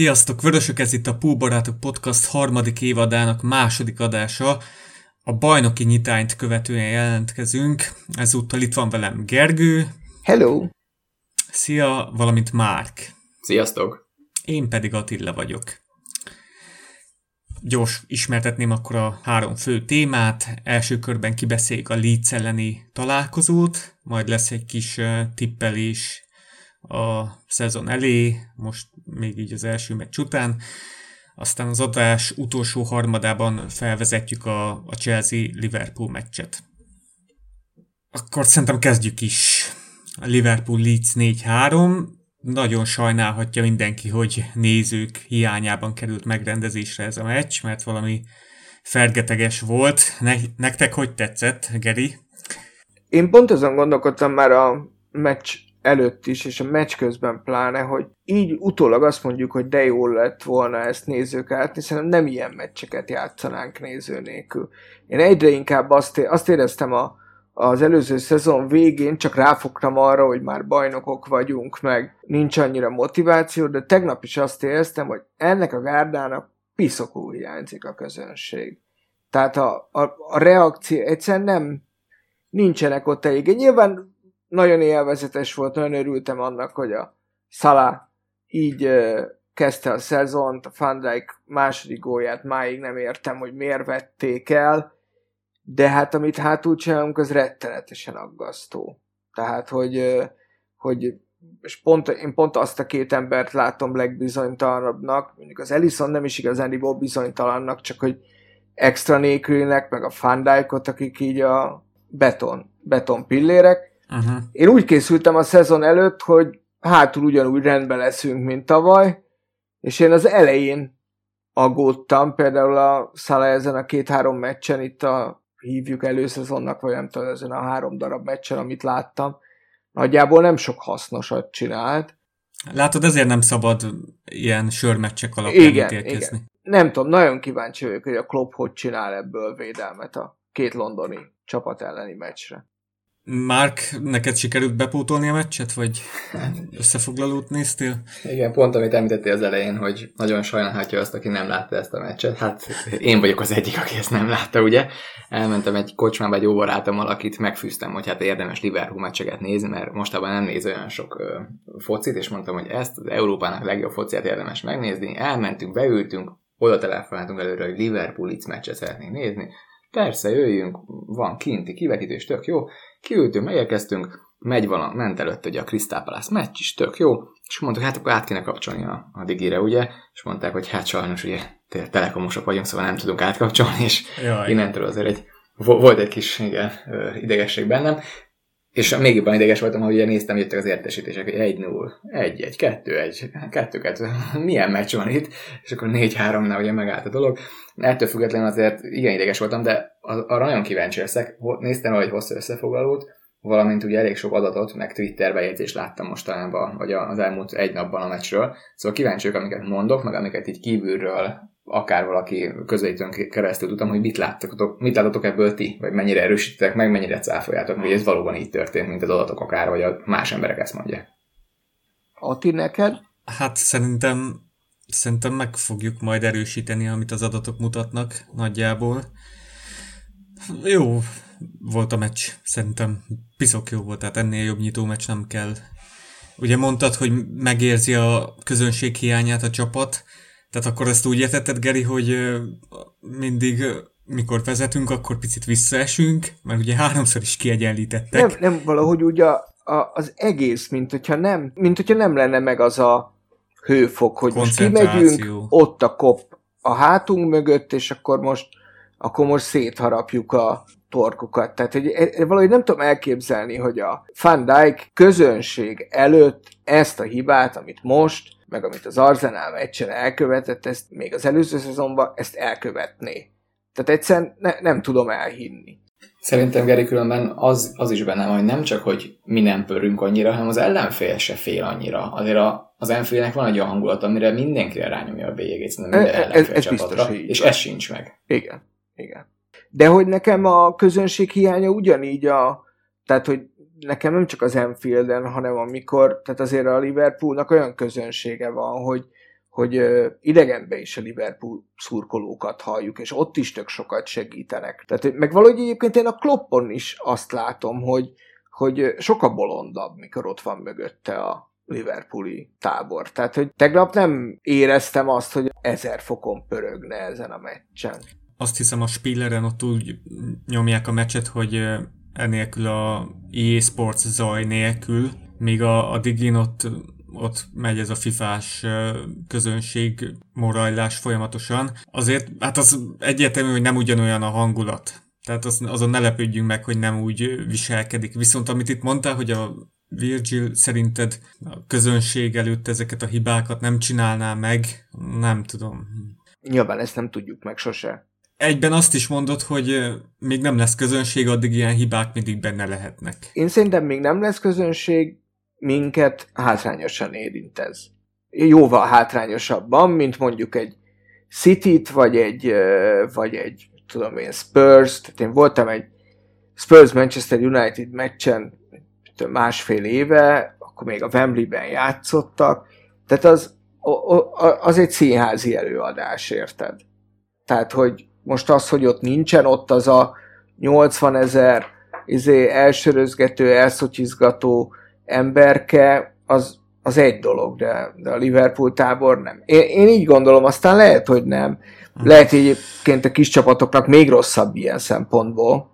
Sziasztok, Vörösök, ez itt a Póbarátok Podcast harmadik évadának második adása. A bajnoki nyitányt követően jelentkezünk. Ezúttal itt van velem Gergő. Hello! Szia, valamint Márk. Sziasztok! Én pedig Attila vagyok. Gyors ismertetném akkor a három fő témát. Első körben kibeszéljük a Leeds elleni találkozót, majd lesz egy kis tippelés a szezon elé, most még így az első meccs után. Aztán az adás utolsó harmadában felvezetjük a, a Chelsea-Liverpool meccset. Akkor szerintem kezdjük is. A Liverpool Leeds 4-3. Nagyon sajnálhatja mindenki, hogy nézők hiányában került megrendezésre ez a meccs, mert valami fergeteges volt. Ne, nektek hogy tetszett, Geri? Én pont azon gondolkodtam már a meccs előtt is, és a meccs közben pláne, hogy így utólag azt mondjuk, hogy de jól lett volna ezt nézők át, hiszen nem ilyen meccseket játszanánk néző nélkül. Én egyre inkább azt, azt éreztem a, az előző szezon végén, csak ráfogtam arra, hogy már bajnokok vagyunk, meg nincs annyira motiváció, de tegnap is azt éreztem, hogy ennek a gárdának piszokul hiányzik a közönség. Tehát a, a, a reakció egyszerűen nem nincsenek ott elég. Nyilván nagyon élvezetes volt, nagyon örültem annak, hogy a Salah így kezdte a szezont, a Van Dijk második gólját máig nem értem, hogy miért vették el, de hát amit hátul csinálunk, az rettenetesen aggasztó. Tehát, hogy, hogy és pont, én pont azt a két embert látom legbizonytalanabbnak, mondjuk az Ellison nem is igazán bizonytalannak, csak hogy extra nélkülinek, meg a Van akik így a beton, beton pillérek, Uh-huh. Én úgy készültem a szezon előtt, hogy hátul ugyanúgy rendben leszünk, mint tavaly, és én az elején aggódtam, például a Szala ezen a két-három meccsen, itt a hívjuk előszezonnak, vagy nem tudom, ezen a három darab meccsen, amit láttam, nagyjából nem sok hasznosat csinált. Látod, ezért nem szabad ilyen sörmeccsek alapján igen, igen. Nem tudom, nagyon kíváncsi vagyok, hogy a Klopp hogy csinál ebből védelmet a két londoni csapat elleni meccsre. Márk, neked sikerült bepótolni a meccset, vagy összefoglalót néztél? Igen, pont amit említettél az elején, hogy nagyon sajnálhatja azt, aki nem látta ezt a meccset. Hát én vagyok az egyik, aki ezt nem látta, ugye? Elmentem egy kocsmába egy jó barátommal, akit megfűztem, hogy hát érdemes Liverpool meccseket nézni, mert mostában nem néz olyan sok ö, focit, és mondtam, hogy ezt az Európának legjobb fociát érdemes megnézni. Elmentünk, beültünk, oda telefonáltunk előre, hogy Liverpool itt meccset szeretnénk nézni. Persze, jöjjünk, van kinti kivetítés, tök jó. Kiültünk, megérkeztünk, megy vala, ment előtt ugye a Crystal Palace meccs is, tök jó, és mondtuk, hát akkor át kéne kapcsolni a, a digire, ugye, és mondták, hogy hát sajnos ugye telekomosok vagyunk, szóval nem tudunk átkapcsolni, és Jaj. innentől azért egy, volt egy kis igen, idegesség bennem, és még jobban ideges voltam, hogy ugye néztem, jöttek az értesítések, hogy 1-0, 1-1, 2-1, 2-2, milyen meccs van itt, és akkor 4-3-nál ugye megállt a dolog. Ettől függetlenül azért igen ideges voltam, de arra nagyon kíváncsi leszek. Néztem egy hosszú összefoglalót, valamint ugye elég sok adatot, meg Twitter bejegyzést láttam mostanában, vagy az elmúlt egy napban a meccsről. Szóval kíváncsi vagyok, amiket mondok, meg amiket így kívülről akár valaki közelítőn keresztül tudtam, hogy mit láttatok, mit láttatok ebből ti, vagy mennyire erősítitek meg, mennyire cáfoljátok, hogy ez valóban így történt, mint az adatok akár, vagy a más emberek ezt mondják. Ati, neked? Hát szerintem, szerintem meg fogjuk majd erősíteni, amit az adatok mutatnak nagyjából. Jó volt a meccs, szerintem piszok jó volt, tehát ennél jobb nyitó meccs nem kell. Ugye mondtad, hogy megérzi a közönség hiányát a csapat, tehát akkor ezt úgy értetted, Geri, hogy mindig mikor vezetünk, akkor picit visszaesünk, mert ugye háromszor is kiegyenlítettek. Nem, nem valahogy ugye a, a, az egész, mint hogyha nem, mint hogyha nem lenne meg az a hőfok, hogy most kimegyünk, ott a kop a hátunk mögött, és akkor most, akkor most szétharapjuk a torkukat. Tehát hogy e, e, valahogy nem tudom elképzelni, hogy a Van Dijk közönség előtt ezt a hibát, amit most meg amit az Arsenal meccsen elkövetett, ezt még az előző szezonban ezt elkövetné. Tehát egyszerűen ne, nem tudom elhinni. Szerintem Geri különben az, az is benne hogy nem csak, hogy mi nem pörünk annyira, hanem az ellenfél se fél annyira. Azért a, az ellenfélnek van egy olyan hangulat, amire mindenkire rányomja a bélyegét, minden e, ez, ez biztos, és ez sincs meg. Igen, igen. De hogy nekem a közönség hiánya ugyanígy a, tehát hogy nekem nem csak az Enfielden, hanem amikor, tehát azért a Liverpoolnak olyan közönsége van, hogy, hogy idegenbe is a Liverpool szurkolókat halljuk, és ott is tök sokat segítenek. Tehát meg valahogy egyébként én a Kloppon is azt látom, hogy, hogy sokkal bolondabb, mikor ott van mögötte a Liverpooli tábor. Tehát, hogy tegnap nem éreztem azt, hogy ezer fokon pörögne ezen a meccsen. Azt hiszem a Spilleren ott úgy nyomják a meccset, hogy enélkül a EA Sports zaj nélkül, míg a, a Digin ott ott megy ez a fifás közönség morajlás folyamatosan. Azért, hát az egyértelmű, hogy nem ugyanolyan a hangulat. Tehát az, azon ne lepődjünk meg, hogy nem úgy viselkedik. Viszont amit itt mondtál, hogy a Virgil szerinted a közönség előtt ezeket a hibákat nem csinálná meg, nem tudom. Nyilván ezt nem tudjuk meg sose. Egyben azt is mondod, hogy még nem lesz közönség, addig ilyen hibák mindig benne lehetnek. Én szerintem még nem lesz közönség, minket hátrányosan érint ez. Jóval hátrányosabban, mint mondjuk egy City-t, vagy egy, vagy egy tudom én, Spurs, tehát én voltam egy Spurs-Manchester United meccsen másfél éve, akkor még a Wembley-ben játszottak, tehát az, az egy színházi előadás, érted? Tehát, hogy most az, hogy ott nincsen ott az a 80 ezer izé, elsörözgető, elszotyizgató emberke, az, az egy dolog, de, de a Liverpool tábor nem. Én, én így gondolom, aztán lehet, hogy nem. Lehet egyébként a kis csapatoknak még rosszabb ilyen szempontból,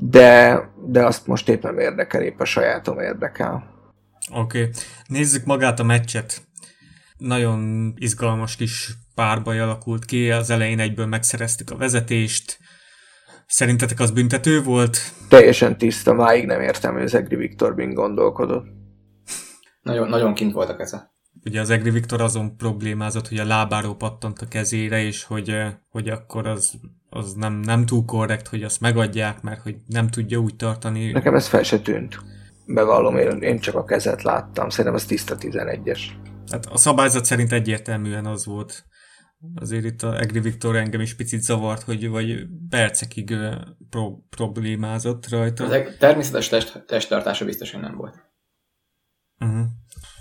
de, de azt most éppen nem érdekel, épp a sajátom érdekel. Oké, okay. nézzük magát a meccset. Nagyon izgalmas kis párbaj alakult ki, az elején egyből megszereztük a vezetést. Szerintetek az büntető volt? Teljesen tiszta, máig nem értem, hogy az Egri Viktor bin gondolkodott. Nagyon, nagyon kint volt a keze. Ugye az Egri Viktor azon problémázott, hogy a lábáról pattant a kezére, és hogy, hogy akkor az, az nem, nem túl korrekt, hogy azt megadják, mert hogy nem tudja úgy tartani. Nekem ez fel se tűnt. Bevallom, én, én csak a kezet láttam. Szerintem az tiszta 11-es. Hát a szabályzat szerint egyértelműen az volt. Azért itt a Egri Viktor engem is picit zavart, hogy vagy percekig pro- problémázott rajta. Az természetes test, testtartása biztos, hogy nem volt. Uh-huh.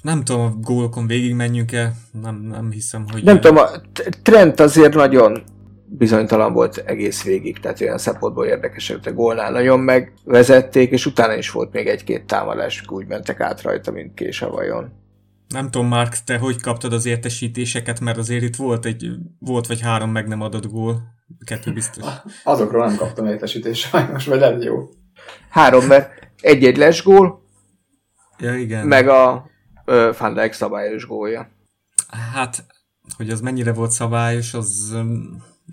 Nem tudom, a gólokon végig menjünk el, nem, nem hiszem, hogy... Nem tudom, a trend azért nagyon bizonytalan volt egész végig, tehát olyan szempontból érdekes, hogy a gólnál nagyon megvezették, és utána is volt még egy-két támadás, úgy mentek át rajta, mint kés a vajon. Nem tudom, Mark, te hogy kaptad az értesítéseket, mert azért itt volt egy, volt vagy három meg nem adott gól. Kettő biztos. Azokról nem kaptam értesítést sajnos, vagy lehet jó. Három, mert egy-egy lesgól, Ja, igen. Meg a ö, Van Dijk szabályos gólja. Hát, hogy az mennyire volt szabályos, az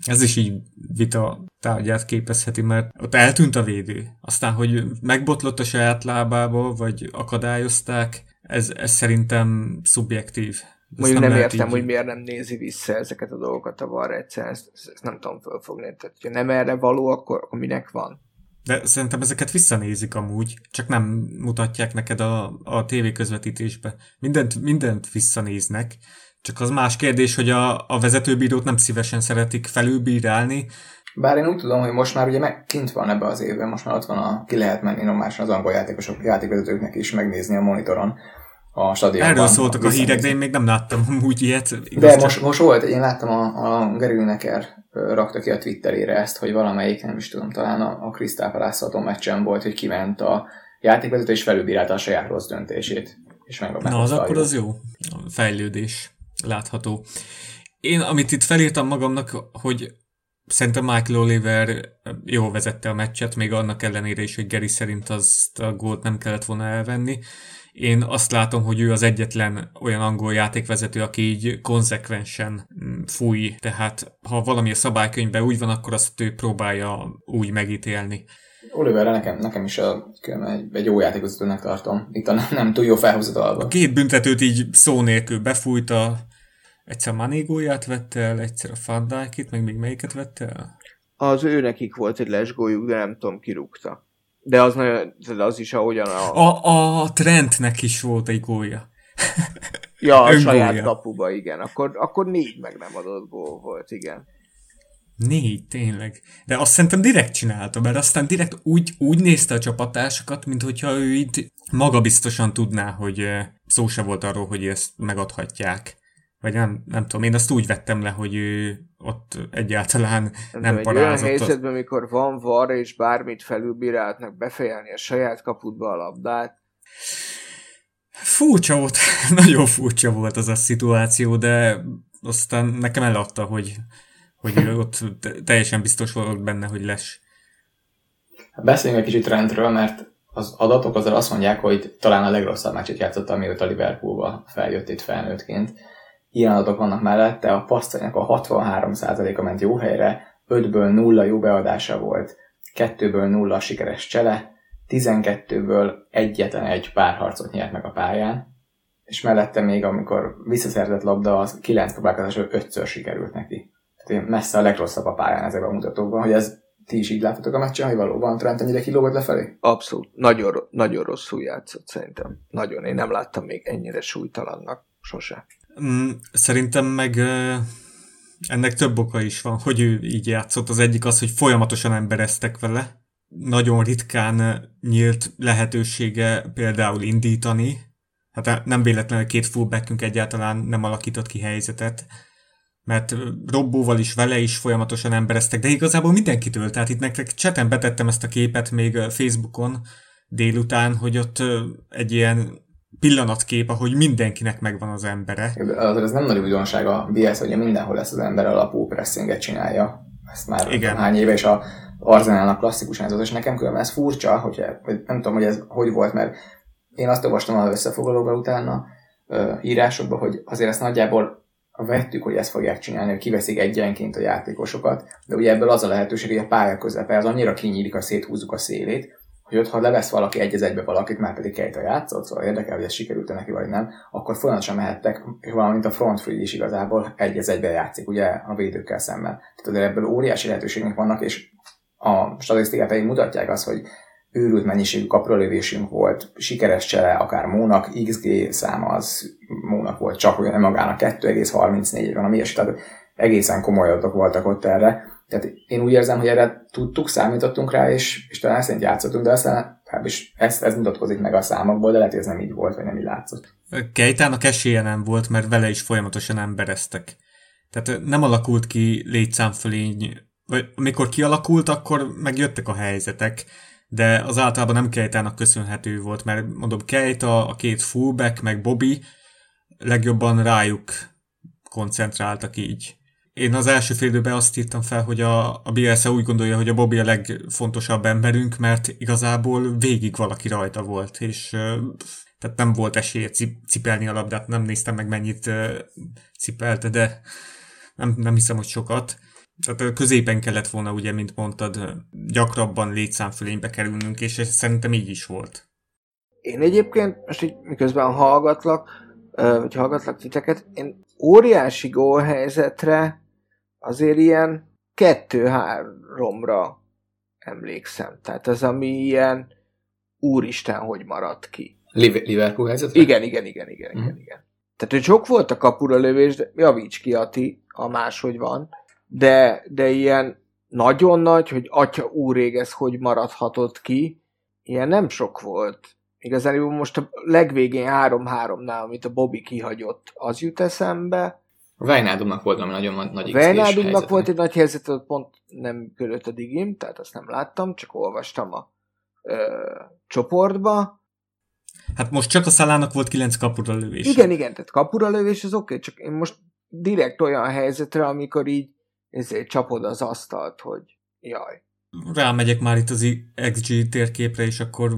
ez is így vita tárgyát képezheti, mert ott eltűnt a védő. Aztán, hogy megbotlott a saját lábába, vagy akadályozták, ez, ez szerintem szubjektív. Ezt Mondjuk nem, nem értem, így... hogy miért nem nézi vissza ezeket a dolgokat a VAR egyszer, ezt, ezt nem tudom fölfogni. Tehát, ha nem erre való, akkor, akkor minek van? De szerintem ezeket visszanézik amúgy, csak nem mutatják neked a, a tévé közvetítésbe. Mindent, mindent visszanéznek, csak az más kérdés, hogy a, a vezetőbírót nem szívesen szeretik felülbírálni. Bár én úgy tudom, hogy most már ugye meg kint van ebbe az évben, most már ott van, a, ki lehet menni normálisan az angol játékosok, játékvezetőknek is megnézni a monitoron a stadionban. Erről szóltak a, a hírek, de én még nem láttam úgy ilyet. De most, most volt, én láttam a, a Gary Lineker rakta ki a Twitterére ezt, hogy valamelyik, nem is tudom, talán a, a Crystal Palace meccsen volt, hogy kiment a játékvezető és felülbírálta a saját rossz döntését. És Na, az akkor az jó. A fejlődés látható. Én, amit itt felírtam magamnak, hogy szerintem Michael Oliver jól vezette a meccset, még annak ellenére is, hogy Gary szerint azt a gólt nem kellett volna elvenni. Én azt látom, hogy ő az egyetlen olyan angol játékvezető, aki így konzekvensen mm, fúj, tehát ha valami a szabálykönyvben úgy van, akkor azt ő próbálja úgy megítélni. Oliverre nekem, nekem is a, egy, egy jó játékvezetőnek tartom. Itt a nem, nem túl jó felhúzott A két büntetőt így szó nélkül befújta, egyszer Manégóját vette el, egyszer a Fandákit, meg még melyiket vette el? Az ő nekik volt egy lesgójuk, de nem tudom, kirúgta. De az, nagyon, de az is ahogyan a... A, a Trentnek is volt egy gólja. ja, a saját kapuba, igen. Akkor, akkor négy meg nem adott gól volt, igen. Négy, tényleg. De azt szerintem direkt csinálta, mert aztán direkt úgy, úgy nézte a csapatásokat, mint hogyha ő itt magabiztosan tudná, hogy szó se volt arról, hogy ezt megadhatják. Vagy nem, nem tudom, én azt úgy vettem le, hogy ő ott egyáltalán nem, nem parázott. Olyan helyzetben, amikor van var és bármit felülbíráltnak befejelni a saját kaputba a labdát. Furcsa volt, nagyon furcsa volt az a szituáció, de aztán nekem eladta, hogy, hogy ott teljesen biztos volt benne, hogy lesz. Beszéljünk egy kicsit rendről, mert az adatok azért azt mondják, hogy talán a legrosszabb meccset játszott, amióta Liverpoolba feljött itt felnőttként. Ilyen adatok vannak mellette, a passzainak a 63%-a ment jó helyre, 5-ből 0 jó beadása volt, 2-ből 0 sikeres csele, 12-ből egyetlen egy párharcot nyert meg a pályán, és mellette még amikor visszaszerzett labda, az 9 próbálkozásról 5-ször sikerült neki. Tehát messze a legrosszabb a pályán ezekben a mutatókban, hogy ez ti is így láttatok a meccsen, hogy valóban Trent ennyire kilógott lefelé? Abszolút. Nagyon, nagyon rosszul játszott szerintem. Nagyon. Én nem láttam még ennyire súlytalannak sose. Mm, szerintem meg ennek több oka is van, hogy ő így játszott. Az egyik az, hogy folyamatosan embereztek vele. Nagyon ritkán nyílt lehetősége például indítani. Hát nem véletlenül két fullbackünk egyáltalán nem alakított ki helyzetet mert Robbóval is, vele is folyamatosan embereztek, de igazából mindenkitől, tehát itt nektek cseten betettem ezt a képet még Facebookon délután, hogy ott egy ilyen pillanatkép, ahogy mindenkinek megvan az embere. Az, ez nem nagy újdonság a BS, hogy mindenhol lesz az ember alapú pressinget csinálja. Ezt már Igen. hány éve, és a Arzenálnak klasszikus ez, és nekem különben ez furcsa, hogy, nem tudom, hogy ez hogy volt, mert én azt olvastam az összefoglalóban utána írásokban, hogy azért ezt nagyjából vettük, hogy ezt fogják csinálni, hogy kiveszik egyenként a játékosokat, de ugye ebből az a lehetőség, hogy a pálya közepe az annyira kinyílik, hogy széthúzzuk a szélét, hogy ott, ha levesz valaki egy egybe valakit, már pedig Kejta játszott, szóval érdekel, hogy ez sikerült neki vagy nem, akkor folyamatosan mehettek, valamint a front free is igazából egy egybe játszik, ugye a védőkkel szemben. Tehát azért ebből óriási lehetőségek vannak, és a statisztikák pedig mutatják azt, hogy őrült mennyiségű kaprolövésünk volt, sikeres csere, akár Mónak, XG száma az Mónak volt csak, nem magának 2,34 van, ami tehát egészen komoly adatok voltak ott erre. Tehát én úgy érzem, hogy erre tudtuk, számítottunk rá, és, és talán szerint játszottunk, de aztán is ez, ez mutatkozik meg a számokból, de lehet, hogy ez nem így volt, vagy nem így látszott. Kejtának esélye nem volt, mert vele is folyamatosan embereztek. Tehát nem alakult ki létszámfölény, vagy amikor kialakult, akkor megjöttek a helyzetek de az általában nem Kejtának köszönhető volt, mert mondom, Kejta, a két fullback, meg Bobby legjobban rájuk koncentráltak így. Én az első fél azt írtam fel, hogy a, a Bielsa úgy gondolja, hogy a Bobby a legfontosabb emberünk, mert igazából végig valaki rajta volt, és tehát nem volt esélye cipelni a labdát, nem néztem meg mennyit cipelte, de nem, nem hiszem, hogy sokat. Tehát középen kellett volna, ugye, mint mondtad, gyakrabban létszámfölénybe kerülnünk, és ez szerintem így is volt. Én egyébként, most így miközben hallgatlak, vagy hallgatlak titeket, én óriási gólhelyzetre azért ilyen kettő-háromra emlékszem. Tehát az, ami ilyen úristen, hogy maradt ki. Liverpool helyzetre? Igen, igen, igen, igen, mm. igen, igen. Tehát, hogy sok volt a kapura lövés, de javíts ki, Ati, a máshogy van de, de ilyen nagyon nagy, hogy atya úrég ez hogy maradhatott ki, ilyen nem sok volt. Igazán most a legvégén 3-3-nál, amit a Bobby kihagyott, az jut eszembe. A Vejnádumnak volt valami nagyon nagy Vejnádumnak volt egy nagy helyzet, pont nem működött a digim, tehát azt nem láttam, csak olvastam a ö, csoportba. Hát most csak a Szalának volt 9 kapura lövés. Igen, igen, tehát kapura lövés az oké, okay, csak én most direkt olyan helyzetre, amikor így ezért csapod az asztalt, hogy jaj. Rámegyek már itt az XG térképre, és akkor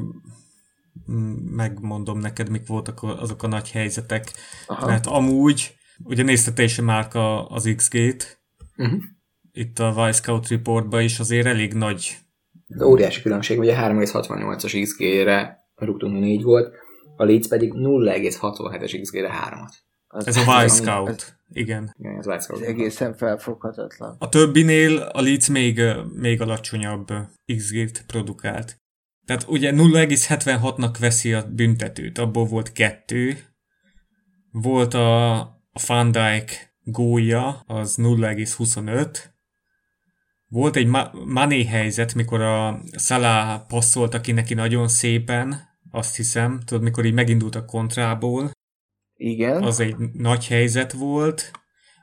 megmondom neked, mik voltak azok a nagy helyzetek. Aha. Mert amúgy, ugye nézte te is már az XG-t, uh-huh. itt a Vice Reportban is azért elég nagy. De óriási különbség, ugye 3,68-as XG-re rúgtunk 4 volt, a Leeds pedig 0,67-es XG-re 3-at. Az ez a Y-Scout. Ez, igen. Igen, ez, ez egészen felfoghatatlan. A többinél a Leeds még, még alacsonyabb XG-t produkált. Tehát ugye 0,76-nak veszi a büntetőt, abból volt kettő. Volt a, a Van Dijk gólya, az 0,25. Volt egy Mané helyzet, mikor a Salah passzolt ki neki nagyon szépen, azt hiszem, tudod, mikor így megindult a kontrából, Igen. Az egy nagy helyzet volt.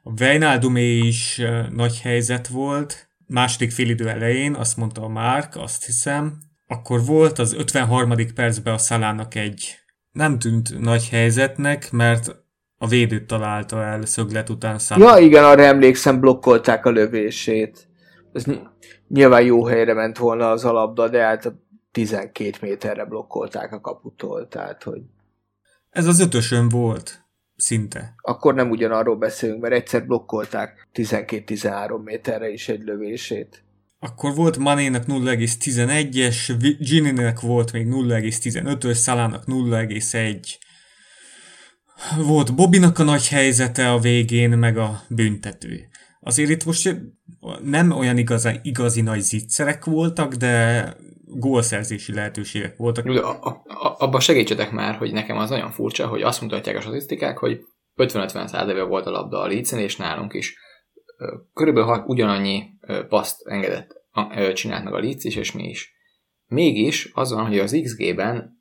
A Wijnaldumé is nagy helyzet volt. Második félidő elején, azt mondta a Márk, azt hiszem. Akkor volt az 53. percben a Szalának egy nem tűnt nagy helyzetnek, mert a védőt találta el szöglet után Szalá. Ja igen, arra emlékszem, blokkolták a lövését. Ez nyilván jó helyre ment volna az alapda, de hát 12 méterre blokkolták a kaputól, tehát hogy... Ez az ötösön volt, szinte. Akkor nem ugyanarról beszélünk, mert egyszer blokkolták 12-13 méterre is egy lövését. Akkor volt Manének 0,11-es, Gininek volt még 0,15-ös, Szalának 0,1. Volt Bobinak a nagy helyzete a végén, meg a büntető. Azért itt most nem olyan igazi, igazi nagy zicserek voltak, de gólszerzési lehetőségek voltak. De a, a, segítsetek már, hogy nekem az nagyon furcsa, hogy azt mutatják a statisztikák, hogy 50-50 százaléka volt a labda a Leedsen, és nálunk is. Körülbelül ugyanannyi paszt engedett, csinált meg a Leeds is, és mi is. Mégis az van, hogy az XG-ben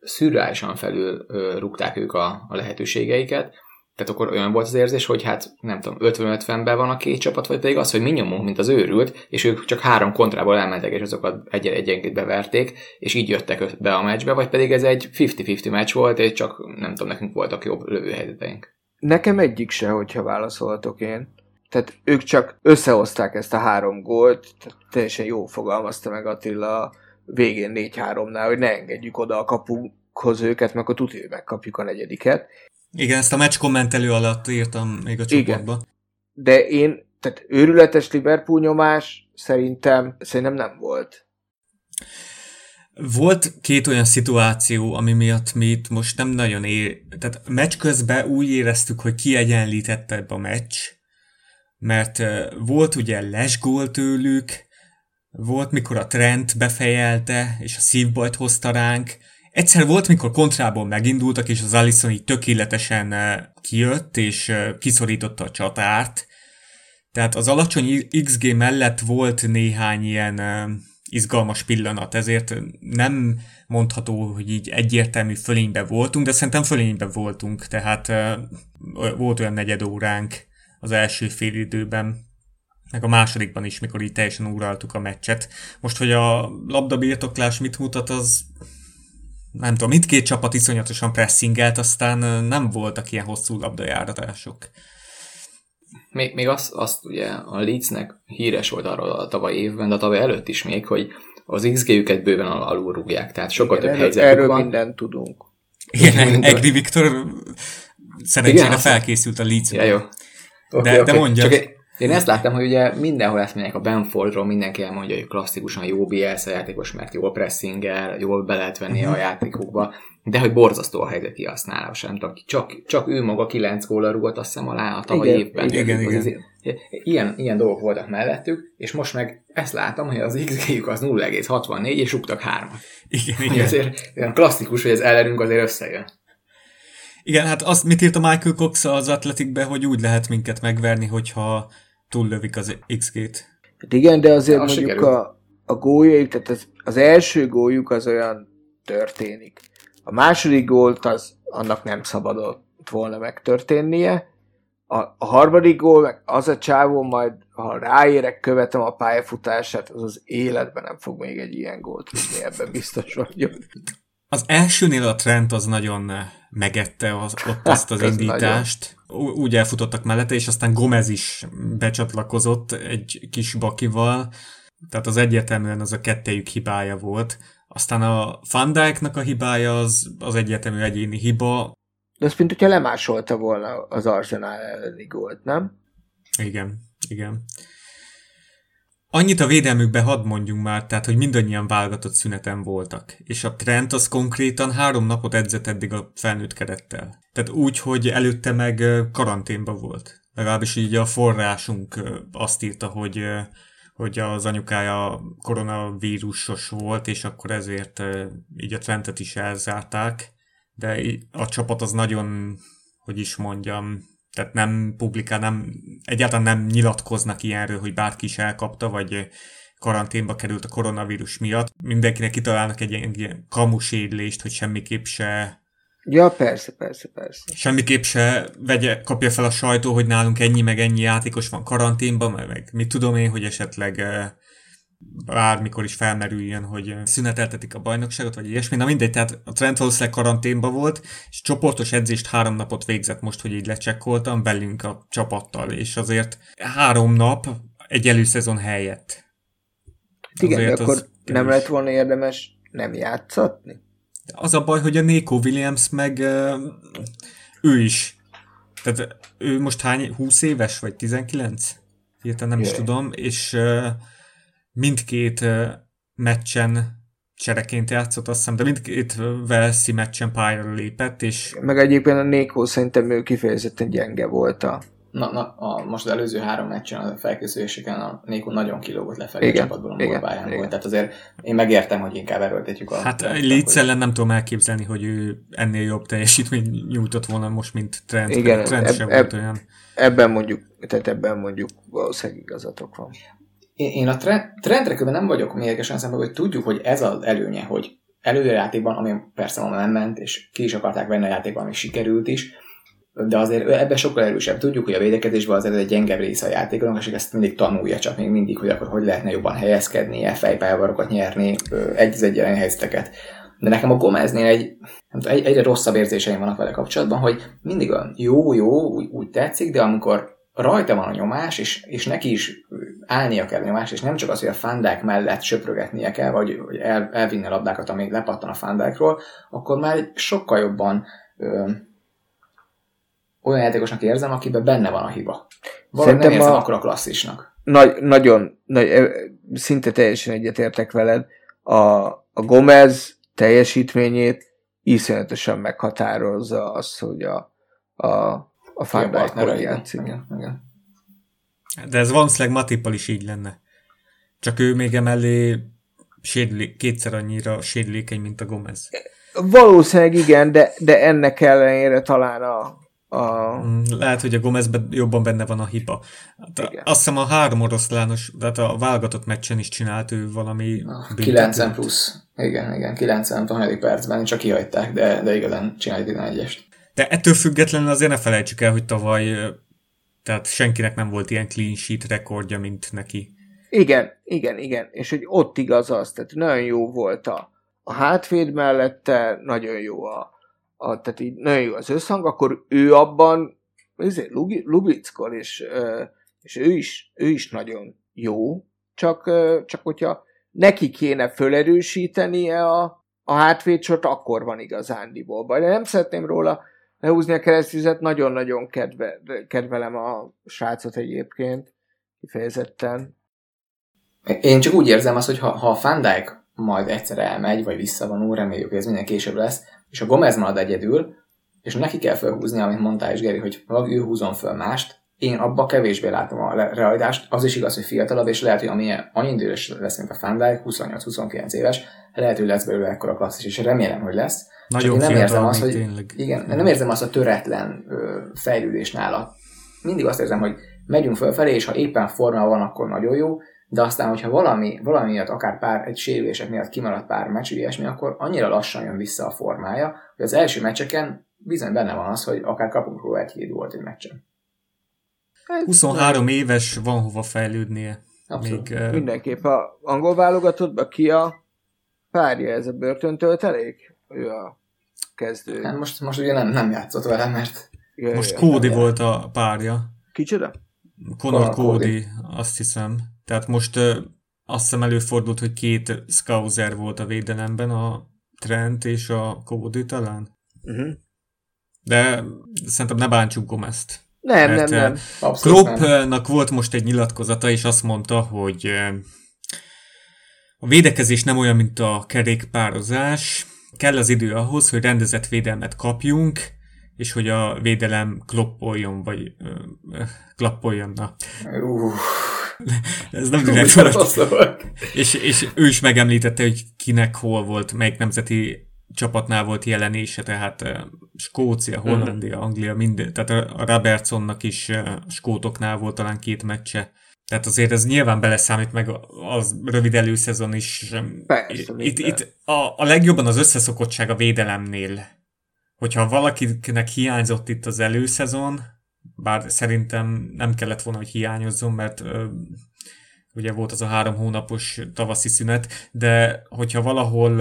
szürreálisan felül rúgták ők a, a lehetőségeiket, tehát akkor olyan volt az érzés, hogy hát nem tudom, 50-50-ben van a két csapat, vagy pedig az, hogy mi nyomunk, mint az őrült, és ők csak három kontrából elmentek, és azokat egy egyenként beverték, és így jöttek be a meccsbe, vagy pedig ez egy 50-50 meccs volt, és csak nem tudom, nekünk voltak jobb lövőhelyzeteink. Nekem egyik se, hogyha válaszolhatok én. Tehát ők csak összehozták ezt a három gólt, tehát teljesen jó fogalmazta meg Attila végén 4-3-nál, hogy ne engedjük oda a kapukhoz őket, mert akkor tuti, megkapjuk a negyediket. Igen, ezt a meccs kommentelő alatt írtam még a csoportba. Igen. De én, tehát őrületes Liverpool nyomás szerintem, szerintem nem volt. Volt két olyan szituáció, ami miatt mi itt most nem nagyon ér... Tehát meccs közben úgy éreztük, hogy kiegyenlítette a meccs, mert volt ugye lesgól tőlük, volt mikor a Trent befejelte, és a szívbajt hozta ránk, Egyszer volt, mikor kontrából megindultak, és az Allison így tökéletesen kijött, és kiszorította a csatárt. Tehát az alacsony XG mellett volt néhány ilyen izgalmas pillanat, ezért nem mondható, hogy így egyértelmű fölénybe voltunk, de szerintem fölénybe voltunk, tehát volt olyan negyed óránk az első fél időben, meg a másodikban is, mikor így teljesen uraltuk a meccset. Most, hogy a labdabirtoklás mit mutat, az nem tudom, mindkét csapat iszonyatosan pressingelt, aztán nem voltak ilyen hosszú labdajáratások. Még, még azt, azt ugye a Leedsnek híres volt arról a tavaly évben, de a tavaly előtt is még, hogy az XG-üket bőven al- alulrúgják, tehát sokkal Igen, több erről, helyzetük erről van. mindent tudunk. Igen, Egri Viktor szerencsére Igen, felkészült a Leeds. Ja, jó. Okay, de, okay. de mondja. Csak én ezt láttam, hogy ugye mindenhol ezt mondják a Benfordról, mindenki elmondja, hogy klasszikusan jó BS játékos, mert jól pressingel, jól be lehet venni a játékokba, de hogy borzasztó a helyzet kihasználása, nem tudom, csak, csak ő maga kilenc góla rúgott azt hiszem alá a tavaly igen, évben. Igen, igen, igen. Ilyen, ilyen dolgok voltak mellettük, és most meg ezt látom, hogy az xg az 0,64, és rúgtak hármat. Igen, igen. Olyan klasszikus, hogy az ellenünk azért összejön. Igen, hát azt mit írt a Michael Cox az atletikbe, hogy úgy lehet minket megverni, hogyha túllövik az XG-t. Hát igen, de azért de mondjuk a, a gólyaik, tehát az, az első góljuk az olyan történik. A második gólt az annak nem szabadott volna megtörténnie. A, a harmadik gól, meg az a csávó majd, ha ráérek, követem a pályafutását, az az életben nem fog még egy ilyen gólt tudni, ebben biztos vagyok. Az elsőnél a trend az nagyon megette az, ott azt az indítást. Nagyon. Úgy elfutottak mellette, és aztán Gomez is becsatlakozott egy kis bakival, tehát az egyértelműen az a kettejük hibája volt. Aztán a Van a hibája az, az egyértelmű egyéni hiba. De azt, mint hogyha lemásolta volna az Arsenal elleni gólt, nem? Igen, igen. Annyit a védelmükbe hadd mondjunk már, tehát, hogy mindannyian válogatott szüneten voltak, és a Trent az konkrétan három napot edzett eddig a felnőtt kerettel. Tehát úgy, hogy előtte meg karanténba volt. Legalábbis így a forrásunk azt írta, hogy hogy az anyukája koronavírusos volt, és akkor ezért így a Trentet is elzárták, de a csapat az nagyon, hogy is mondjam, tehát nem publikál, nem, egyáltalán nem nyilatkoznak ilyenről, hogy bárki is elkapta, vagy karanténba került a koronavírus miatt. Mindenkinek kitalálnak egy ilyen, ilyen kamusédlést, hogy semmiképp se Ja, persze, persze, persze. Semmiképp se vegye, kapja fel a sajtó, hogy nálunk ennyi meg ennyi játékos van karanténban, meg, meg mit tudom én, hogy esetleg eh, bármikor is felmerüljön, hogy szüneteltetik a bajnokságot, vagy ilyesmi. Na mindegy, tehát a Trent valószínűleg karanténban volt, és csoportos edzést három napot végzett most, hogy így lecsekkoltam velünk a csapattal, és azért három nap egy előszezon helyett. Igen, de akkor nem lett volna érdemes nem játszatni? Az a baj, hogy a Nico Williams meg ő is. Tehát ő most hány, 20 éves, vagy 19? Hirtelen nem Jaj. is tudom, és mindkét meccsen csereként játszott, azt hiszem, de mindkét Velszi meccsen pályára lépett, és... Meg egyébként a Nékó szerintem ő kifejezetten gyenge volt a... Na, na a, most az előző három meccsen, a felkészüléseken a Nékó nagyon kilógott lefelé igen, a csapatból, a igen, pályán igen. volt. Tehát azért én megértem, hogy inkább erőltetjük a... Hát Leeds ellen nem tudom elképzelni, hogy ő ennél jobb teljesítmény nyújtott volna most, mint Trent. Igen, Trent eb, sem eb, volt olyan. Ebben mondjuk, tehát ebben mondjuk valószínűleg igazatok van én, a trendre nem vagyok mérgesen szemben, hogy tudjuk, hogy ez az előnye, hogy előjátékban, ami persze ma nem ment, és ki is akarták venni a játékban, ami sikerült is, de azért ebben sokkal erősebb. Tudjuk, hogy a védekezésben az egy gyengebb része a játékonak, és ezt mindig tanulja, csak még mindig, hogy akkor hogy lehetne jobban helyezkedni, fejpályavarokat nyerni, egy az egyelen helyzeteket. De nekem a Gomeznél egy, egy, egyre rosszabb érzéseim vannak vele kapcsolatban, hogy mindig olyan jó, jó, úgy, úgy tetszik, de amikor rajta van a nyomás, és, és neki is állnia kell a nyomás, és nem csak az, hogy a fandák mellett söprögetnie kell, vagy, vagy el, elvinni a labdákat, amíg lepattan a fandákról, akkor már egy sokkal jobban ö, olyan játékosnak érzem, akiben benne van a hiba. Valahogy nem érzem a... akkor a klasszisnak. Nagy, nagyon, nagy, szinte teljesen egyetértek veled. A, a Gomez teljesítményét iszonyatosan meghatározza az, hogy a, a a Far játszik. Igen, igen. De ez valószínűleg Matippal is így lenne. Csak ő még emellé sérlé, kétszer annyira sérülékeny, mint a Gomez. Valószínűleg igen, de, de ennek ellenére talán a, a... Mm, lehet, hogy a Gomezben jobban benne van a hiba. Hát azt hiszem a három oroszlános, tehát a válogatott meccsen is csinált ő valami... A 90 plusz. Igen, igen, 90 a percben, csak kihagyták, de, de igazán csinált 11-est. De ettől függetlenül azért ne felejtsük el, hogy tavaly tehát senkinek nem volt ilyen clean sheet rekordja, mint neki. Igen, igen, igen. És hogy ott igaz az, tehát nagyon jó volt a, a hátvéd mellette, nagyon jó a, a tehát így nagyon jó az összhang, akkor ő abban ezért Lubickol, és, és ő, is, ő is nagyon jó, csak, csak hogyha neki kéne fölerősítenie a, a hátvédsort, akkor van igazándiból baj. De nem szeretném róla lehúzni a keresztüzet, nagyon-nagyon kedve, kedvelem a srácot egyébként, kifejezetten. Én csak úgy érzem azt, hogy ha, ha a Fandijk majd egyszer elmegy, vagy visszavonul, reméljük, hogy ez minden később lesz, és a Gomez marad egyedül, és neki kell felhúzni, amit mondtál is, Geri, hogy valaki ő húzon föl mást, én abba kevésbé látom a realitást. Az is igaz, hogy fiatalabb, és lehet, hogy amilyen annyi idős lesz, mint a Fandijk, 28-29 éves, lehet, hogy lesz belőle ekkora klasszis, és remélem, hogy lesz. Nagyon nem érzem azt, hogy, tényleg. Igen, nem érzem azt a töretlen ö, fejlődés nála. Mindig azt érzem, hogy megyünk fölfelé, és ha éppen forma van, akkor nagyon jó, de aztán, hogyha valami, valami miatt, akár pár, egy sérülések miatt kimaradt pár meccs, ilyesmi, akkor annyira lassan jön vissza a formája, hogy az első meccseken bizony benne van az, hogy akár kapunk róla egy hét volt egy meccsen. 23 hát, éves, van hova fejlődnie. Abszolút. Még. Mindenképp a angol válogatottban ki a párja ez a börtöntöltelék? Ő a kezdő. Hát most, most ugye nem, nem játszott vele, mert... Jaj, most Cody volt a párja. Kicsoda? Conor Cody, azt hiszem. Tehát most uh, azt hiszem előfordult, hogy két Scouser volt a védelemben, a Trent és a Cody talán. Uh-huh. De szerintem ne bántsuk Gomezt. Nem, Mert nem, nem. Kloppnak volt most egy nyilatkozata, és azt mondta, hogy a védekezés nem olyan, mint a kerékpározás. Kell az idő ahhoz, hogy rendezett védelmet kapjunk, és hogy a védelem kloppoljon, vagy ö, klappoljon. Na. Uh. Ez nem direkt volt. És, és ő is megemlítette, hogy kinek hol volt, melyik nemzeti csapatnál volt jelenése, tehát Skócia, mhm. Hollandia, Anglia, minden, tehát a Robertsonnak is skótoknál volt talán két meccse. Tehát azért ez nyilván beleszámít meg az rövid előszezon is. Persze, itt, itt a, a legjobban az összeszokottság a védelemnél hogyha valakinek hiányzott itt az előszezon, bár szerintem nem kellett volna, hogy hiányozzon, mert ö, ugye volt az a három hónapos tavaszi szünet, de hogyha valahol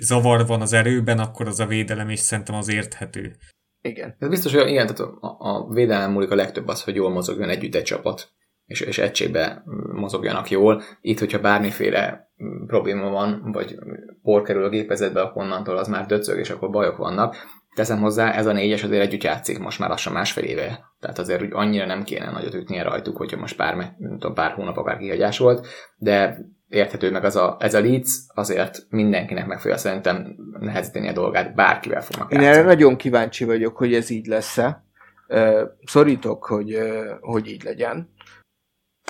zavar van az erőben, akkor az a védelem, és szerintem az érthető. Igen. Ez biztos, hogy igen, tehát a, a védelem múlik a legtöbb az, hogy jól mozogjon együtt egy csapat, és, és egységbe mozogjanak jól. Itt, hogyha bármiféle probléma van, vagy por kerül a gépezetbe, akkor onnantól az már döcög, és akkor bajok vannak. Teszem hozzá, ez a négyes azért együtt játszik most már lassan másfél éve. Tehát azért úgy annyira nem kéne nagyot ütnie rajtuk, hogyha most pár, tudom, pár hónap akár kihagyás volt, de érthető meg az a, ez a Leeds, azért mindenkinek meg fogja szerintem nehezíteni a dolgát, bárkivel fognak Én játszani. erre nagyon kíváncsi vagyok, hogy ez így lesz-e. Szorítok, hogy, hogy így legyen.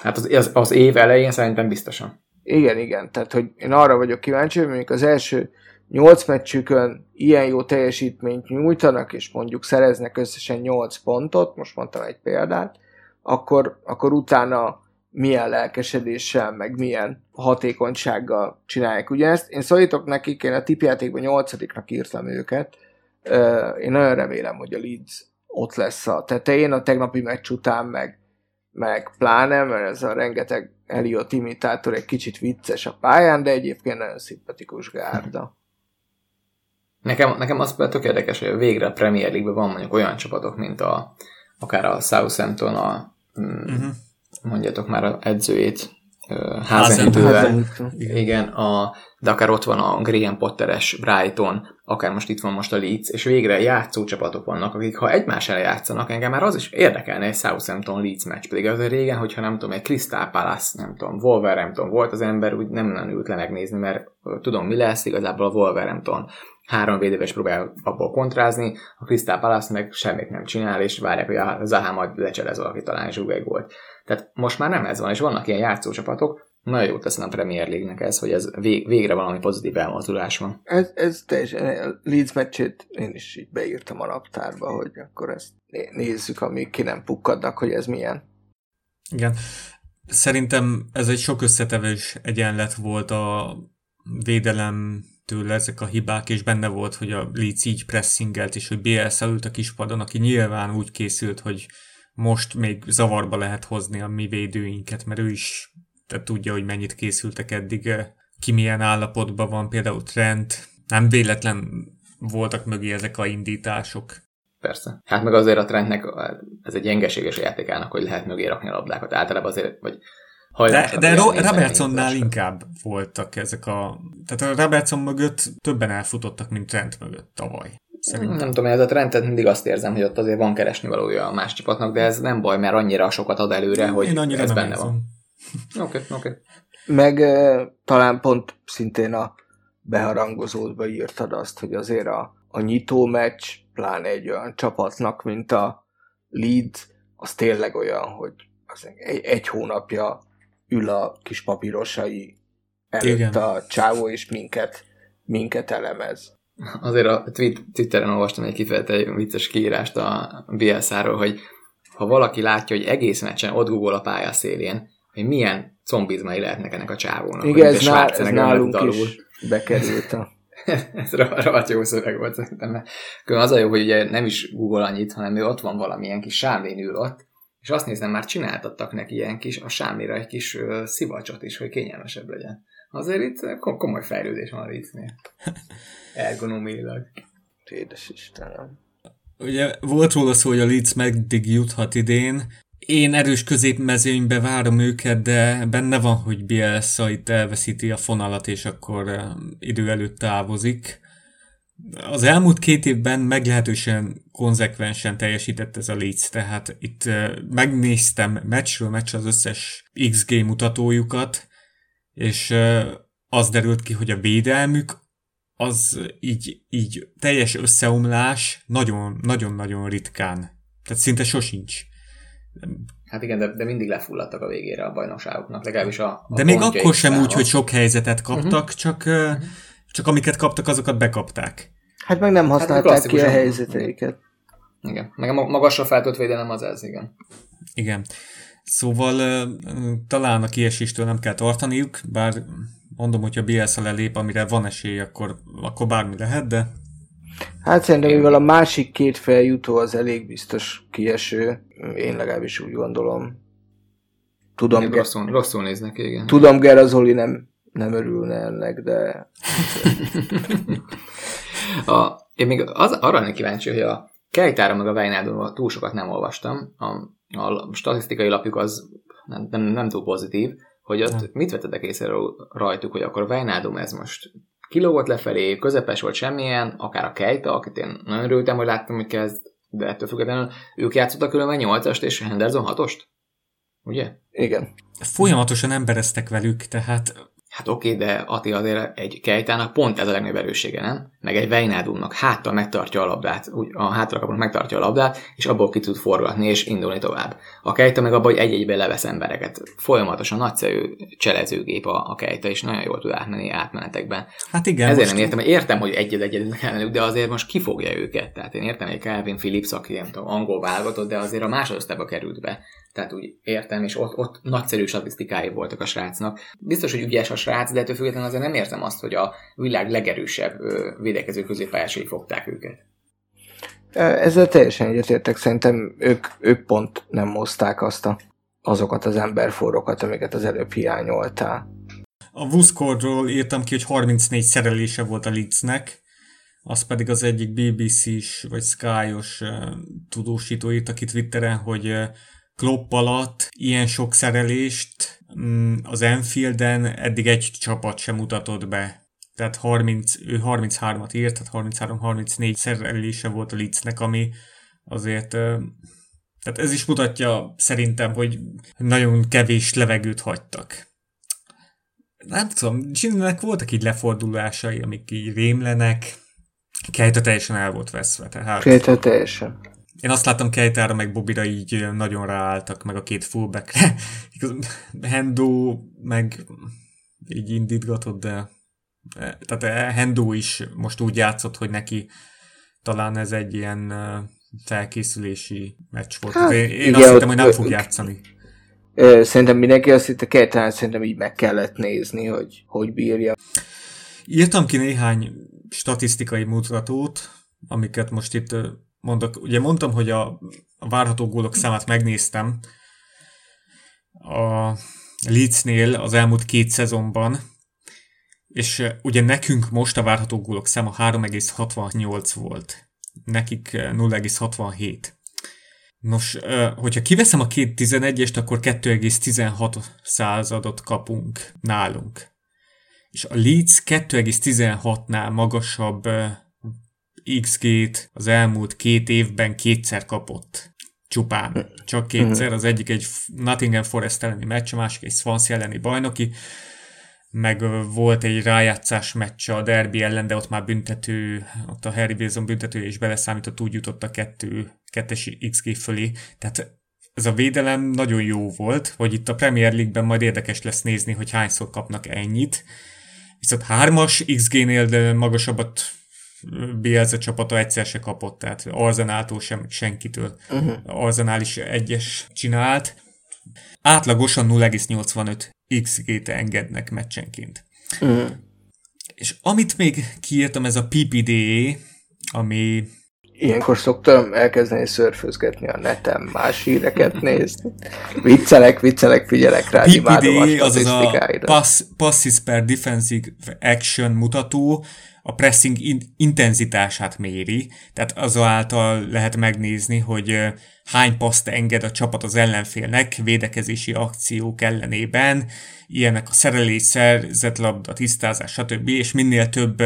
Hát az, az, az év elején szerintem biztosan. Igen, igen. Tehát, hogy én arra vagyok kíváncsi, hogy mondjuk az első nyolc meccsükön ilyen jó teljesítményt nyújtanak, és mondjuk szereznek összesen 8 pontot, most mondtam egy példát, akkor, akkor utána milyen lelkesedéssel, meg milyen hatékonysággal csinálják ugyanezt. Én szólítok nekik, én a tipjátékban nyolcadiknak írtam őket. Én nagyon remélem, hogy a Leeds ott lesz a tetején, a tegnapi meccs után meg, meg pláne, mert ez a rengeteg Elliot imitátor egy kicsit vicces a pályán, de egyébként nagyon szimpatikus gárda. Nekem, nekem az például tök érdekes, hogy végre a Premier League-ben van mondjuk olyan csapatok, mint a, akár a Southampton, a, mm, Uh-huh. Mondjátok már a edzőjét. Hazenhüttl. Igen. Igen, a, de akár ott van a Graham Potteres Brighton, akár most itt van most a Leeds, és végre játszó csapatok vannak, akik ha egymás ellen játszanak, engem már az is érdekelne egy Southampton Leeds meccs, pedig azért régen, hogyha nem tudom, egy Crystal Palace, nem tudom, Wolverhampton volt az ember, úgy nem nagyon ült le megnézni, mert tudom mi lesz, igazából a Wolverhampton három védővel is próbál abból kontrázni, a Crystal Palace meg semmit nem csinál, és várják, hogy a Zaha majd lecselez valaki talán egy gólt. Tehát most már nem ez van, és vannak ilyen játszócsapatok, nagyon jót teszem a Premier League-nek ez, hogy ez vég, végre valami pozitív elmozdulás van. Ez, ez teljesen, a Leeds meccsét én is így beírtam a naptárba, hogy akkor ezt né- nézzük, amíg ki nem pukkadnak, hogy ez milyen. Igen. Szerintem ez egy sok összetevős egyenlet volt a védelemtől ezek a hibák, és benne volt, hogy a Leeds így pressingelt, és hogy BS ült a kispadon, aki nyilván úgy készült, hogy most még zavarba lehet hozni a mi védőinket, mert ő is tehát tudja, hogy mennyit készültek eddig, eh, ki milyen állapotban van, például Trent, nem véletlen voltak mögé ezek a indítások. Persze. Hát meg azért a trendnek ez egy gyengeséges játékának, hogy lehet mögé rakni a labdákat. Általában azért, vagy De, hajlamosak de ilyen Ro- Robertsonnál inkább voltak ezek a... Tehát a Robertson mögött többen elfutottak, mint Trent mögött tavaly. Szerintem. Nem tudom, ez a trendet mindig azt érzem, hogy ott azért van keresni valója a más csapatnak, de ez nem baj, mert annyira sokat ad előre, hogy Én annyira ez nem benne érzem. van. Oké, okay, oké. Okay. Meg talán pont szintén a beharangozódba írtad azt, hogy azért a, a nyitó meccs, pláne egy olyan csapatnak, mint a Leeds, az tényleg olyan, hogy az egy, egy hónapja ül a kis papírosai előtt Igen. a csávó, és minket, minket elemez. Azért a tweet, Twitteren olvastam egy kifejezetten vicces kiírást a Bielszáról, hogy ha valaki látja, hogy egész meccsen ott gugol a pálya szélén, hogy milyen combizmai lehetnek ennek a csávónak. Igen, hogy ez, nál, ez nálunk dalul. is bekerült a... Ez rohadt jó szöveg volt szerintem. mert az a jó, hogy ugye nem is Google annyit, hanem ő ott van valamilyen kis sámlén ül ott, és azt nézem, már csináltattak neki ilyen kis, a sámlira egy kis ö, szivacsot is, hogy kényelmesebb legyen. Azért itt kom- komoly fejlődés van a Leedsnél. Ergonomilag. Édes Istenem. Ugye volt róla szó, hogy a Leeds meddig juthat idén. Én erős középmezőnybe várom őket, de benne van, hogy Bielsa itt elveszíti a fonalat, és akkor idő előtt távozik. Az elmúlt két évben meglehetősen konzekvensen teljesített ez a Leeds, tehát itt megnéztem meccsről meccs az összes XG mutatójukat, és az derült ki, hogy a védelmük az így, így teljes összeomlás nagyon, nagyon-nagyon ritkán. Tehát szinte sosincs. Hát igen, de, de mindig lefulladtak a végére a bajnokságoknak, legalábbis a, a De még akkor sem úgy, hogy sok helyzetet kaptak, uh-huh. csak, uh, csak amiket kaptak, azokat bekapták. Hát meg nem használták ki a helyzeteiket. Igen, meg a ma- magasra feltölt védelem az ez, igen. Igen. Szóval talán a kieséstől nem kell tartaniuk, bár mondom, hogyha Bielsa lelép, amire van esély, akkor, akkor bármi lehet, de Hát szerintem, mivel a másik két feljutó az elég biztos kieső, én legalábbis úgy gondolom. Tudom, Ge- rosszul, rosszul néznek, igen. Tudom, Gerazoli nem, nem örülne ennek, de... a, én még az, arra lennék kíváncsi, hogy a Kejtára meg a Vejnádonról túl sokat nem olvastam. A, a statisztikai lapjuk az nem, nem, nem túl pozitív, hogy ott nem. mit vettetek észre rajtuk, hogy akkor Vejnádom ez most kilógott lefelé, közepes volt semmilyen, akár a Kejta, akit én nagyon örültem, hogy láttam, hogy kezd, de ettől függetlenül ők játszottak különben 8-ast és Henderson 6-ost? Ugye? Igen. Folyamatosan embereztek velük, tehát Hát oké, okay, de Ati azért egy Kejtának pont ez a legnagyobb erőssége, nem? Meg egy Vejnádumnak háttal megtartja a labdát, úgy a hátrakapnak megtartja a labdát, és abból ki tud forgatni és indulni tovább. A Kejta meg abban, hogy egy-egyben levesz embereket. Folyamatosan nagyszerű cselezőgép a, a Kejta, és nagyon jól tud átmenni átmenetekben. Hát igen. Ezért nem értem, hogy értem, hogy egyed egyedül ellenük, de azért most kifogja őket. Tehát én értem, hogy Calvin Phillips, aki nem tudom, angol válogatott, de azért a másodosztályba került be tehát úgy értem, és ott, ott nagyszerű statisztikái voltak a srácnak. Biztos, hogy ügyes a srác, de ettől függetlenül azért nem értem azt, hogy a világ legerősebb védekező középpályásai fogták őket. Ezzel teljesen egyetértek, szerintem ők, ők pont nem mozták azt a, azokat az emberforrokat, amiket az előbb hiányoltál. A Vuszkorról írtam ki, hogy 34 szerelése volt a Leedsnek, az pedig az egyik BBC-s vagy Sky-os uh, tudósító írt a Twitteren, hogy uh, Klopp alatt ilyen sok szerelést mm, az Enfielden eddig egy csapat sem mutatott be. Tehát 30, ő 33-at írt, tehát 33-34 szerelése volt a Leedsnek, ami azért tehát ez is mutatja szerintem, hogy nagyon kevés levegőt hagytak. Nem tudom, Ginnek voltak így lefordulásai, amik így rémlenek. Kejta teljesen el volt veszve. Tehát... Kejta teljesen. Én azt láttam Kejtára meg Bobira így nagyon ráálltak, meg a két fullbackre. Hendo meg így indítgatott, de tehát Hendo is most úgy játszott, hogy neki talán ez egy ilyen felkészülési meccs volt. Hát, én, én igen, azt hittem, hogy nem fog játszani. Szerintem mindenki azt hitte, Kejtán szerintem így meg kellett nézni, hogy hogy bírja. Írtam ki néhány statisztikai mutatót, amiket most itt mondok, ugye mondtam, hogy a, várható gólok számát megnéztem a Leedsnél az elmúlt két szezonban, és ugye nekünk most a várható gólok száma 3,68 volt, nekik 0,67. Nos, hogyha kiveszem a két 11-est, akkor 2,16 századot kapunk nálunk. És a Leeds 2,16-nál magasabb XG-t az elmúlt két évben kétszer kapott. Csupán. Csak kétszer. Az egyik egy Nottingham Forest elleni meccs, a másik egy Swansea elleni bajnoki meg volt egy rájátszás meccs a derbi ellen, de ott már büntető, ott a Harry Wilson büntető és beleszámított, úgy jutott a kettő, kettes XG fölé. Tehát ez a védelem nagyon jó volt, hogy itt a Premier League-ben majd érdekes lesz nézni, hogy hányszor kapnak ennyit. Viszont hármas XG-nél magasabbat Bielsa csapata egyszer se kapott, tehát Arzenáltól sem, senkitől. Uh-huh. Arzenál is egyes csinált. Átlagosan 0,85 XG-t engednek meccsenként. Uh-huh. És amit még kiírtam, ez a PPDE, ami Ilyenkor szoktam elkezdeni szörfözgetni a neten, más híreket nézni. Viccelek, viccelek, figyelek rá, PPD, az az a pass, passes per defensive action mutató, a pressing intenzitását méri, tehát azáltal lehet megnézni, hogy hány paszt enged a csapat az ellenfélnek védekezési akciók ellenében, ilyenek a szerelés, szerzett labda, tisztázás, stb. és minél több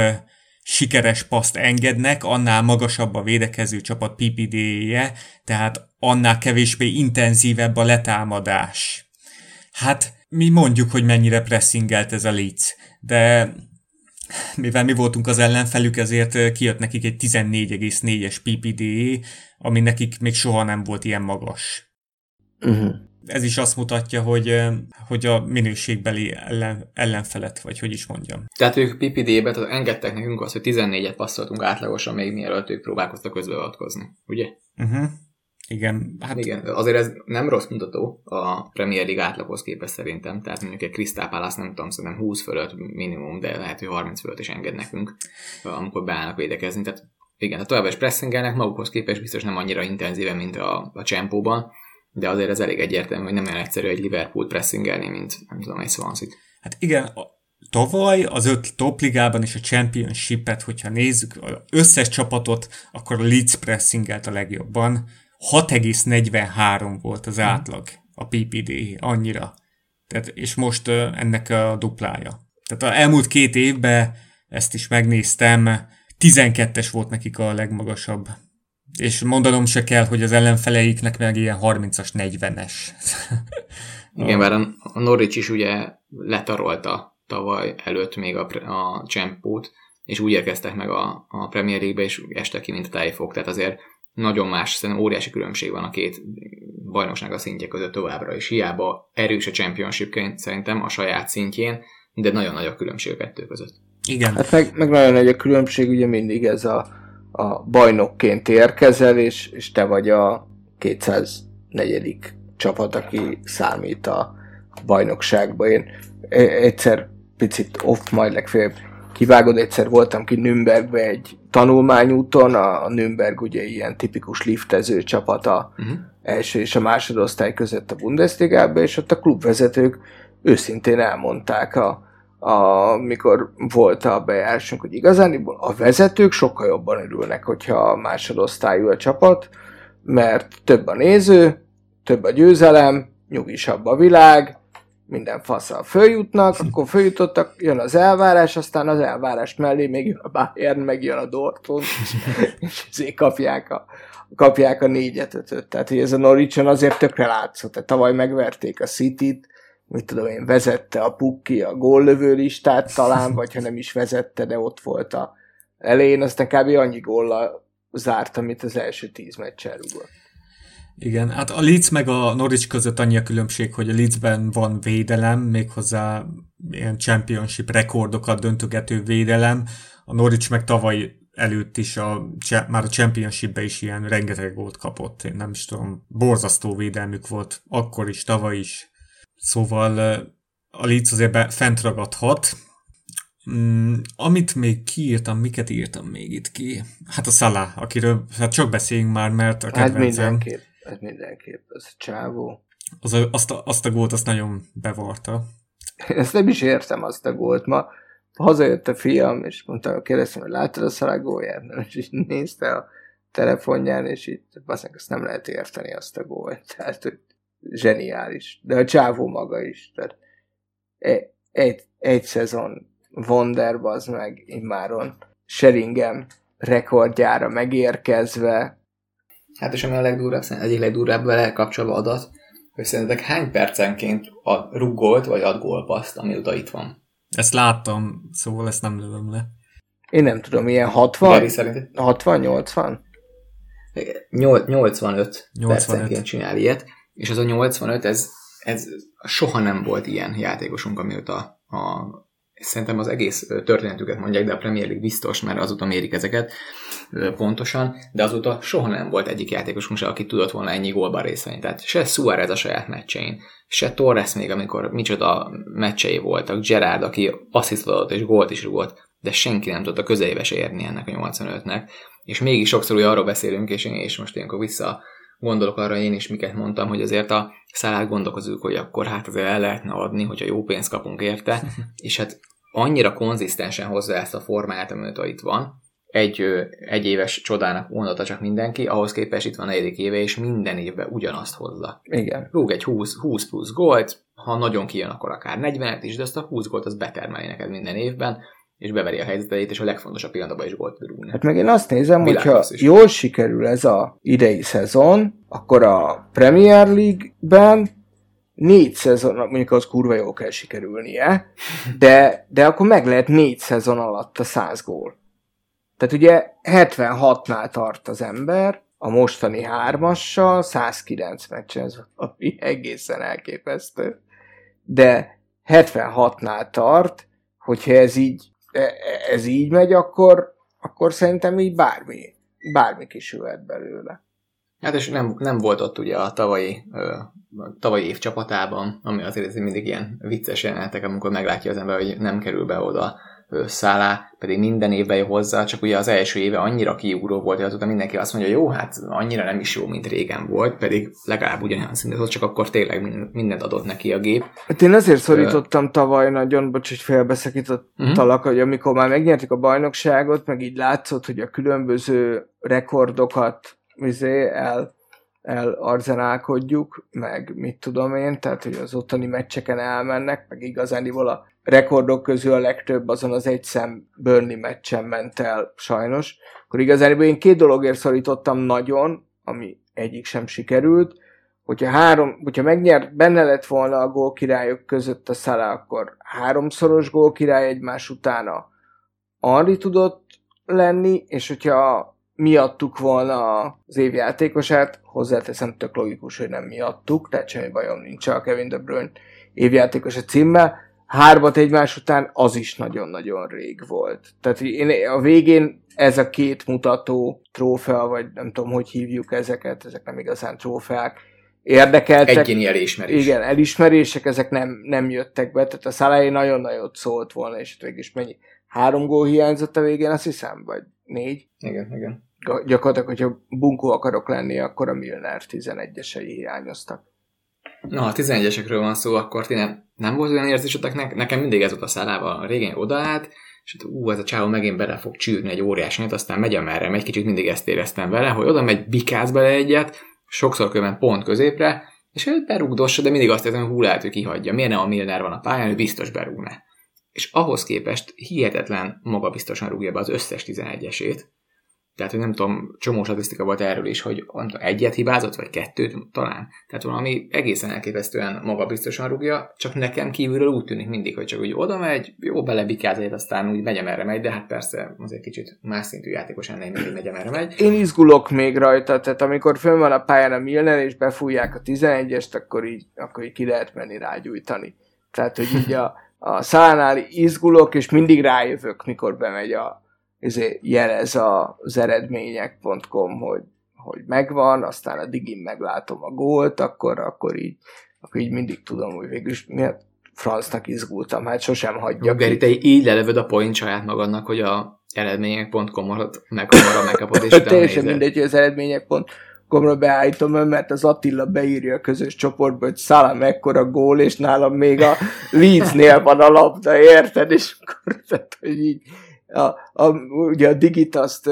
sikeres paszt engednek, annál magasabb a védekező csapat PPD-je, tehát annál kevésbé intenzívebb a letámadás. Hát mi mondjuk, hogy mennyire pressingelt ez a Leeds, de mivel mi voltunk az ellenfelük, ezért kijött nekik egy 14,4-es PPD, ami nekik még soha nem volt ilyen magas. Uh-huh. Ez is azt mutatja, hogy, hogy a minőségbeli ellen, ellenfelet, vagy hogy is mondjam. Tehát ők PPD-be tehát engedtek nekünk azt, hogy 14-et passzoltunk átlagosan, még mielőtt ők próbálkoztak közbeavatkozni, ugye? Uh-huh. Igen, hát... Igen, azért ez nem rossz mutató a Premier League átlaghoz képest szerintem, tehát mondjuk egy Crystal Palace nem tudom, szerintem 20 fölött minimum, de lehet, hogy 30 fölött is enged nekünk, amikor beállnak védekezni, tehát igen, a továbbá is pressingelnek, magukhoz képest biztos nem annyira intenzíven, mint a, a csempóban, de azért ez elég egyértelmű, hogy nem olyan egyszerű egy Liverpool pressingelni, mint nem tudom, egy swansea Hát igen, tavaly az öt topligában és a championship-et, hogyha nézzük az összes csapatot, akkor a Leeds pressingelt a legjobban. 6,43 volt az mhm. átlag a PPD, annyira. Tehát, és most ennek a duplája. Tehát az elmúlt két évben ezt is megnéztem, 12-es volt nekik a legmagasabb. És mondanom se kell, hogy az ellenfeleiknek meg ilyen 30-as, 40-es. Igen, bár a Norwich is ugye letarolta tavaly előtt még a, a csempót, és úgy érkeztek meg a, a Premier League-be, és estek ki, mint a tájfog. Tehát azért nagyon más, szerintem óriási különbség van a két bajnokság a szintje között továbbra is. Hiába erős a championshipként szerintem a saját szintjén, de nagyon nagy a különbség a kettő között. Igen. Hát meg, meg nagyon nagy a különbség, ugye mindig ez a, a bajnokként érkezel, és, és te vagy a 204. csapat, aki számít a bajnokságba. Én egyszer picit off, majd legfeljebb kivágod, egyszer voltam ki Nürnbergbe egy tanulmányúton, a, Nürnberg ugye ilyen tipikus liftező csapata uh-huh. első és a másodosztály között a Bundesliga-be, és ott a klubvezetők őszintén elmondták a, a, mikor volt a bejársunk, hogy igazán a vezetők sokkal jobban örülnek, hogyha másodosztályú a csapat, mert több a néző, több a győzelem, nyugisabb a világ, minden faszal följutnak, akkor följutottak, jön az elvárás, aztán az elvárás mellé még jön a Bayern, meg jön a Dortmund, és ezért kapják a, kapják a négyet, ötöt. Tehát, hogy ez a Norwich azért tökre látszott. Tehát tavaly megverték a City-t, mit tudom én, vezette a Pukki a góllövő listát talán, vagy ha nem is vezette, de ott volt a elején, aztán kb. annyi góllal zárt, amit az első tíz meccsen rúgott. Igen, hát a Leeds meg a Norwich között annyi a különbség, hogy a Leedsben van védelem, méghozzá ilyen championship rekordokat döntögető védelem, a Norwich meg tavaly előtt is a, már a championshipbe is ilyen rengeteg volt kapott, én nem is tudom, borzasztó védelmük volt, akkor is, tavaly is. Szóval a Leeds azért be, fent ragadhat. Mm, amit még kiírtam, miket írtam még itt ki? Hát a Salah, akiről hát csak beszéljünk már, mert a hát kedvencem... Hát mindenképp ez mindenképp, ez csávó. Az a, azt, a, azt a gólt azt nagyon bevarta. Ezt nem is értem azt a gólt. Ma hazajött a fiam, és mondta, kérdeztem, hogy láttad a szalagóját? És így nézte a telefonján, és bazdmeg, azt nem lehet érteni azt a gólt. Tehát, hogy zseniális. De a csávó maga is. Tehát egy, egy, egy szezon Wonder, az meg immáron Sheringham rekordjára megérkezve, Hát és ami a legdurvább, egyik legdurvább vele kapcsolva adat, hogy szerintetek hány percenként ad ruggolt vagy ad gólpaszt, ami oda itt van? Ezt láttam, szóval ezt nem lövöm le. Én nem tudom, ilyen 60? 60-80? 85, 85 percenként csinál ilyet, és az a 85, ez, ez soha nem volt ilyen játékosunk, amióta a szerintem az egész történetüket mondják, de a Premier League biztos, mert azóta mérik ezeket pontosan, de azóta soha nem volt egyik játékosunk se, aki tudott volna ennyi gólban részt Tehát se Suarez a saját meccsein, se Torres még, amikor micsoda meccsei voltak, Gerard, aki asszisztot és gólt is rúgott, de senki nem tudta közelébe se érni ennek a 85-nek. És mégis sokszor ugye arról beszélünk, és én és most ilyenkor vissza gondolok arra én is, miket mondtam, hogy azért a szállát gondolkozunk, hogy akkor hát azért el lehetne adni, hogyha jó pénzt kapunk érte, és hát annyira konzisztensen hozza ezt a formáját, amit itt van, egy, egy éves csodának mondata csak mindenki, ahhoz képest itt van negyedik éve, és minden évben ugyanazt hozza. Igen. Rúg egy 20, 20 plusz gólt, ha nagyon kijön, akkor akár 40 is, de azt a 20 gólt az betermeli neked minden évben, és beveri a helyzeteit, és a legfontosabb pillanatban is gólt rúgni. Hát meg én azt nézem, hogy ha jól sikerül ez a idei szezon, akkor a Premier League-ben négy szezon, mondjuk az kurva jól kell sikerülnie, de, de akkor meg lehet négy szezon alatt a 100 gól. Tehát ugye 76-nál tart az ember, a mostani hármassal, 109 meccsen, ez ami egészen elképesztő. De 76-nál tart, hogyha ez így, ez így megy, akkor, akkor szerintem így bármi, bármi kisülhet belőle. Hát és nem, nem volt ott ugye a tavalyi, a tavalyi év csapatában, ami azért mindig ilyen vicces jelenetek, amikor meglátja az ember, hogy nem kerül be oda Szálá pedig minden évben jó hozzá, csak ugye az első éve annyira kiugró volt, hogy azóta mindenki azt mondja, jó, hát annyira nem is jó, mint régen volt, pedig legalább ugyanolyan szinten csak akkor tényleg mindent adott neki a gép. Hát én azért szorítottam uh, tavaly nagyon, bocs, hogy félbeszakítottalak, uh-huh. hogy amikor már megnyertük a bajnokságot, meg így látszott, hogy a különböző rekordokat izé, el elarzenálkodjuk, meg mit tudom én, tehát hogy az ottani meccseken elmennek, meg igazániból a rekordok közül a legtöbb azon az egy szem Burnley meccsen ment el sajnos. Akkor igazániból én két dologért szorítottam nagyon, ami egyik sem sikerült, hogyha, három, hogyha megnyert, benne lett volna a gólkirályok között a Szala, akkor háromszoros gólkirály egymás utána Henri tudott lenni, és hogyha miattuk volna az évjátékosát, hozzáteszem tök logikus, hogy nem miattuk, tehát semmi bajom nincs a Kevin De Bruyne évjátékos a címmel, hármat egymás után az is nagyon-nagyon rég volt. Tehát én a végén ez a két mutató trófea, vagy nem tudom, hogy hívjuk ezeket, ezek nem igazán trófeák, érdekeltek. Egyéni elismerés. Igen, elismerések, ezek nem, nem jöttek be, tehát a Szalai nagyon nagyot szólt volna, és végig mennyi? Három gól hiányzott a végén, azt hiszem, vagy négy? Igen, igen gyakorlatilag, hogyha bunkó akarok lenni, akkor a Milner 11-esei hiányoztak. Na, ha 11-esekről van szó, akkor ti nem, nem volt olyan érzésetek, ne, nekem mindig ez volt a szállával, régen odaállt, és hát ú, ez a csávó megint bele fog csűrni egy óriás nyit, aztán megy amerre, egy kicsit mindig ezt éreztem vele, hogy oda megy, bikáz bele egyet, sokszor köven pont középre, és ő berúgdossa, de mindig azt érzem, hogy lehet, hogy kihagyja. Miért nem a Milner van a pályán, ő biztos berúgne. És ahhoz képest hihetetlen magabiztosan rúgja be az összes 11-esét, tehát, hogy nem tudom, csomó statisztika volt erről is, hogy tudom, egyet hibázott, vagy kettőt talán. Tehát valami egészen elképesztően magabiztosan rúgja, csak nekem kívülről úgy tűnik mindig, hogy csak úgy oda megy, jó belebikáz aztán úgy megy, erre megy, de hát persze az egy kicsit más szintű játékos ennél mindig megy, erre megy. Én izgulok még rajta, tehát amikor fönn van a pályán a Milner, és befújják a 11-est, akkor így, akkor így ki lehet menni rágyújtani. Tehát, hogy így a, a szálánál izgulok, és mindig rájövök, mikor bemegy a, izé, jelez az eredmények.com, hogy, hogy megvan, aztán a digin meglátom a gólt, akkor, akkor így, akkor így mindig tudom, hogy végül is miért francnak izgultam, hát sosem hagyja Geri, te így lelövöd a point saját magadnak, hogy a eredmények.com-ot meg hamarabb megkapod, és Teljesen mindegy, hogy az eredmények.com-ra beállítom, mert az Attila beírja a közös csoportba, hogy Szala mekkora gól, és nálam még a Leedsnél van a labda, érted? És akkor, tehát, hogy így, a, a, ugye a Digitaszt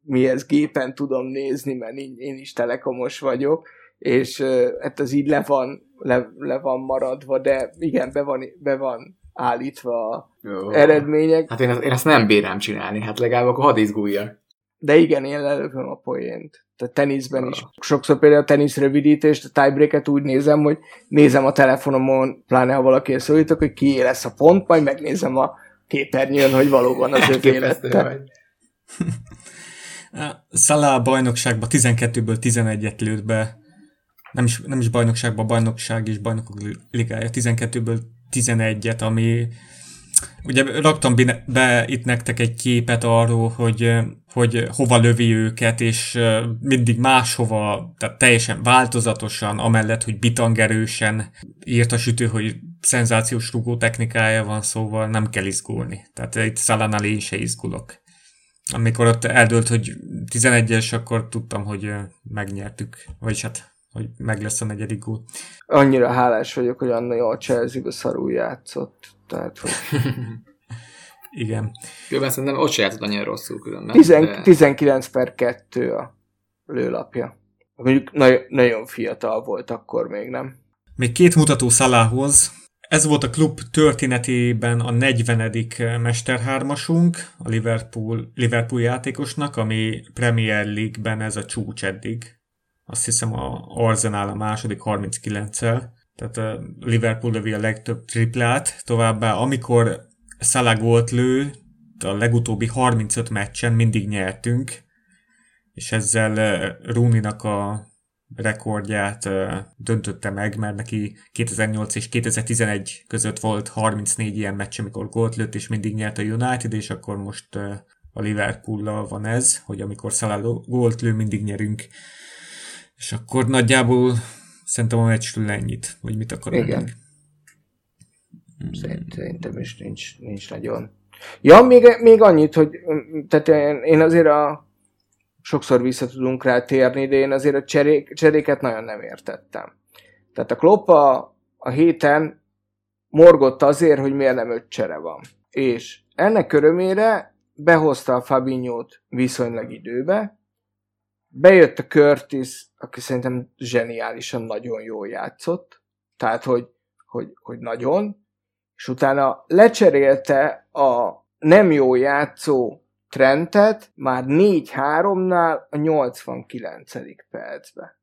mi ez gépen tudom nézni, mert én, én is telekomos vagyok, és hát az így le van, le, le van maradva, de igen, be van, be van állítva a Jó. eredmények. Hát én, én ezt nem bírám csinálni, hát legalább akkor hadd izguljak. De igen, én lelövöm a poént. Tehát teniszben Jó. is. Sokszor például a tenisz rövidítést, a tiebreaket úgy nézem, hogy nézem a telefonomon, pláne ha valaki szólítok, hogy ki lesz a pont, majd megnézem a képernyőn, hogy valóban az ő élete. Szalá a bajnokságban 12-ből 11-et lőtt be, nem is, nem is bajnokságban, a bajnokság és bajnokok ligája. 12-ből 11-et, ami ugye raktam be itt nektek egy képet arról, hogy, hogy hova lövi őket, és mindig máshova, tehát teljesen változatosan, amellett, hogy bitangerősen írt a sütő, hogy szenzációs rugó technikája van, szóval nem kell izgulni. Tehát itt Szalánál én se izgulok. Amikor ott eldőlt, hogy 11-es, akkor tudtam, hogy megnyertük. Vagyis hát, hogy meg lesz a negyedik gól. Annyira hálás vagyok, hogy Anna a Chelsea-be szarul játszott. Tehát, hogy... Igen. Jó, szerintem ott se játszott annyira rosszul különben. Tizen- de... 19 per 2 a lőlapja. Mondjuk nagyon, nagyon fiatal volt akkor még, nem? Még két mutató Szalához. Ez volt a klub történetében a 40. mesterhármasunk a Liverpool, Liverpool játékosnak, ami Premier League-ben ez a csúcs eddig. Azt hiszem a Arsenal a második 39-el, tehát a Liverpool lövi a legtöbb triplát, továbbá amikor Salah gólt lő, a legutóbbi 35 meccsen mindig nyertünk, és ezzel Rúninak a rekordját döntötte meg, mert neki 2008 és 2011 között volt 34 ilyen meccs, amikor gólt lőtt, és mindig nyert a United, és akkor most a liverpool van ez, hogy amikor Salah gólt lő, mindig nyerünk. És akkor nagyjából szerintem a meccsről ennyit, hogy mit akar Igen. Szerintem is nincs, nincs nagyon. Ja, még, még annyit, hogy tehát én azért a sokszor vissza tudunk rá térni, de én azért a cserék, cseréket nagyon nem értettem. Tehát a Klopp a, a héten morgott azért, hogy miért nem öt csere van. És ennek örömére behozta a Fabinho-t viszonylag időbe, bejött a Curtis, aki szerintem zseniálisan nagyon jól játszott, tehát hogy, hogy, hogy nagyon, és utána lecserélte a nem jó játszó Trentet már 4-3-nál a 89. percbe.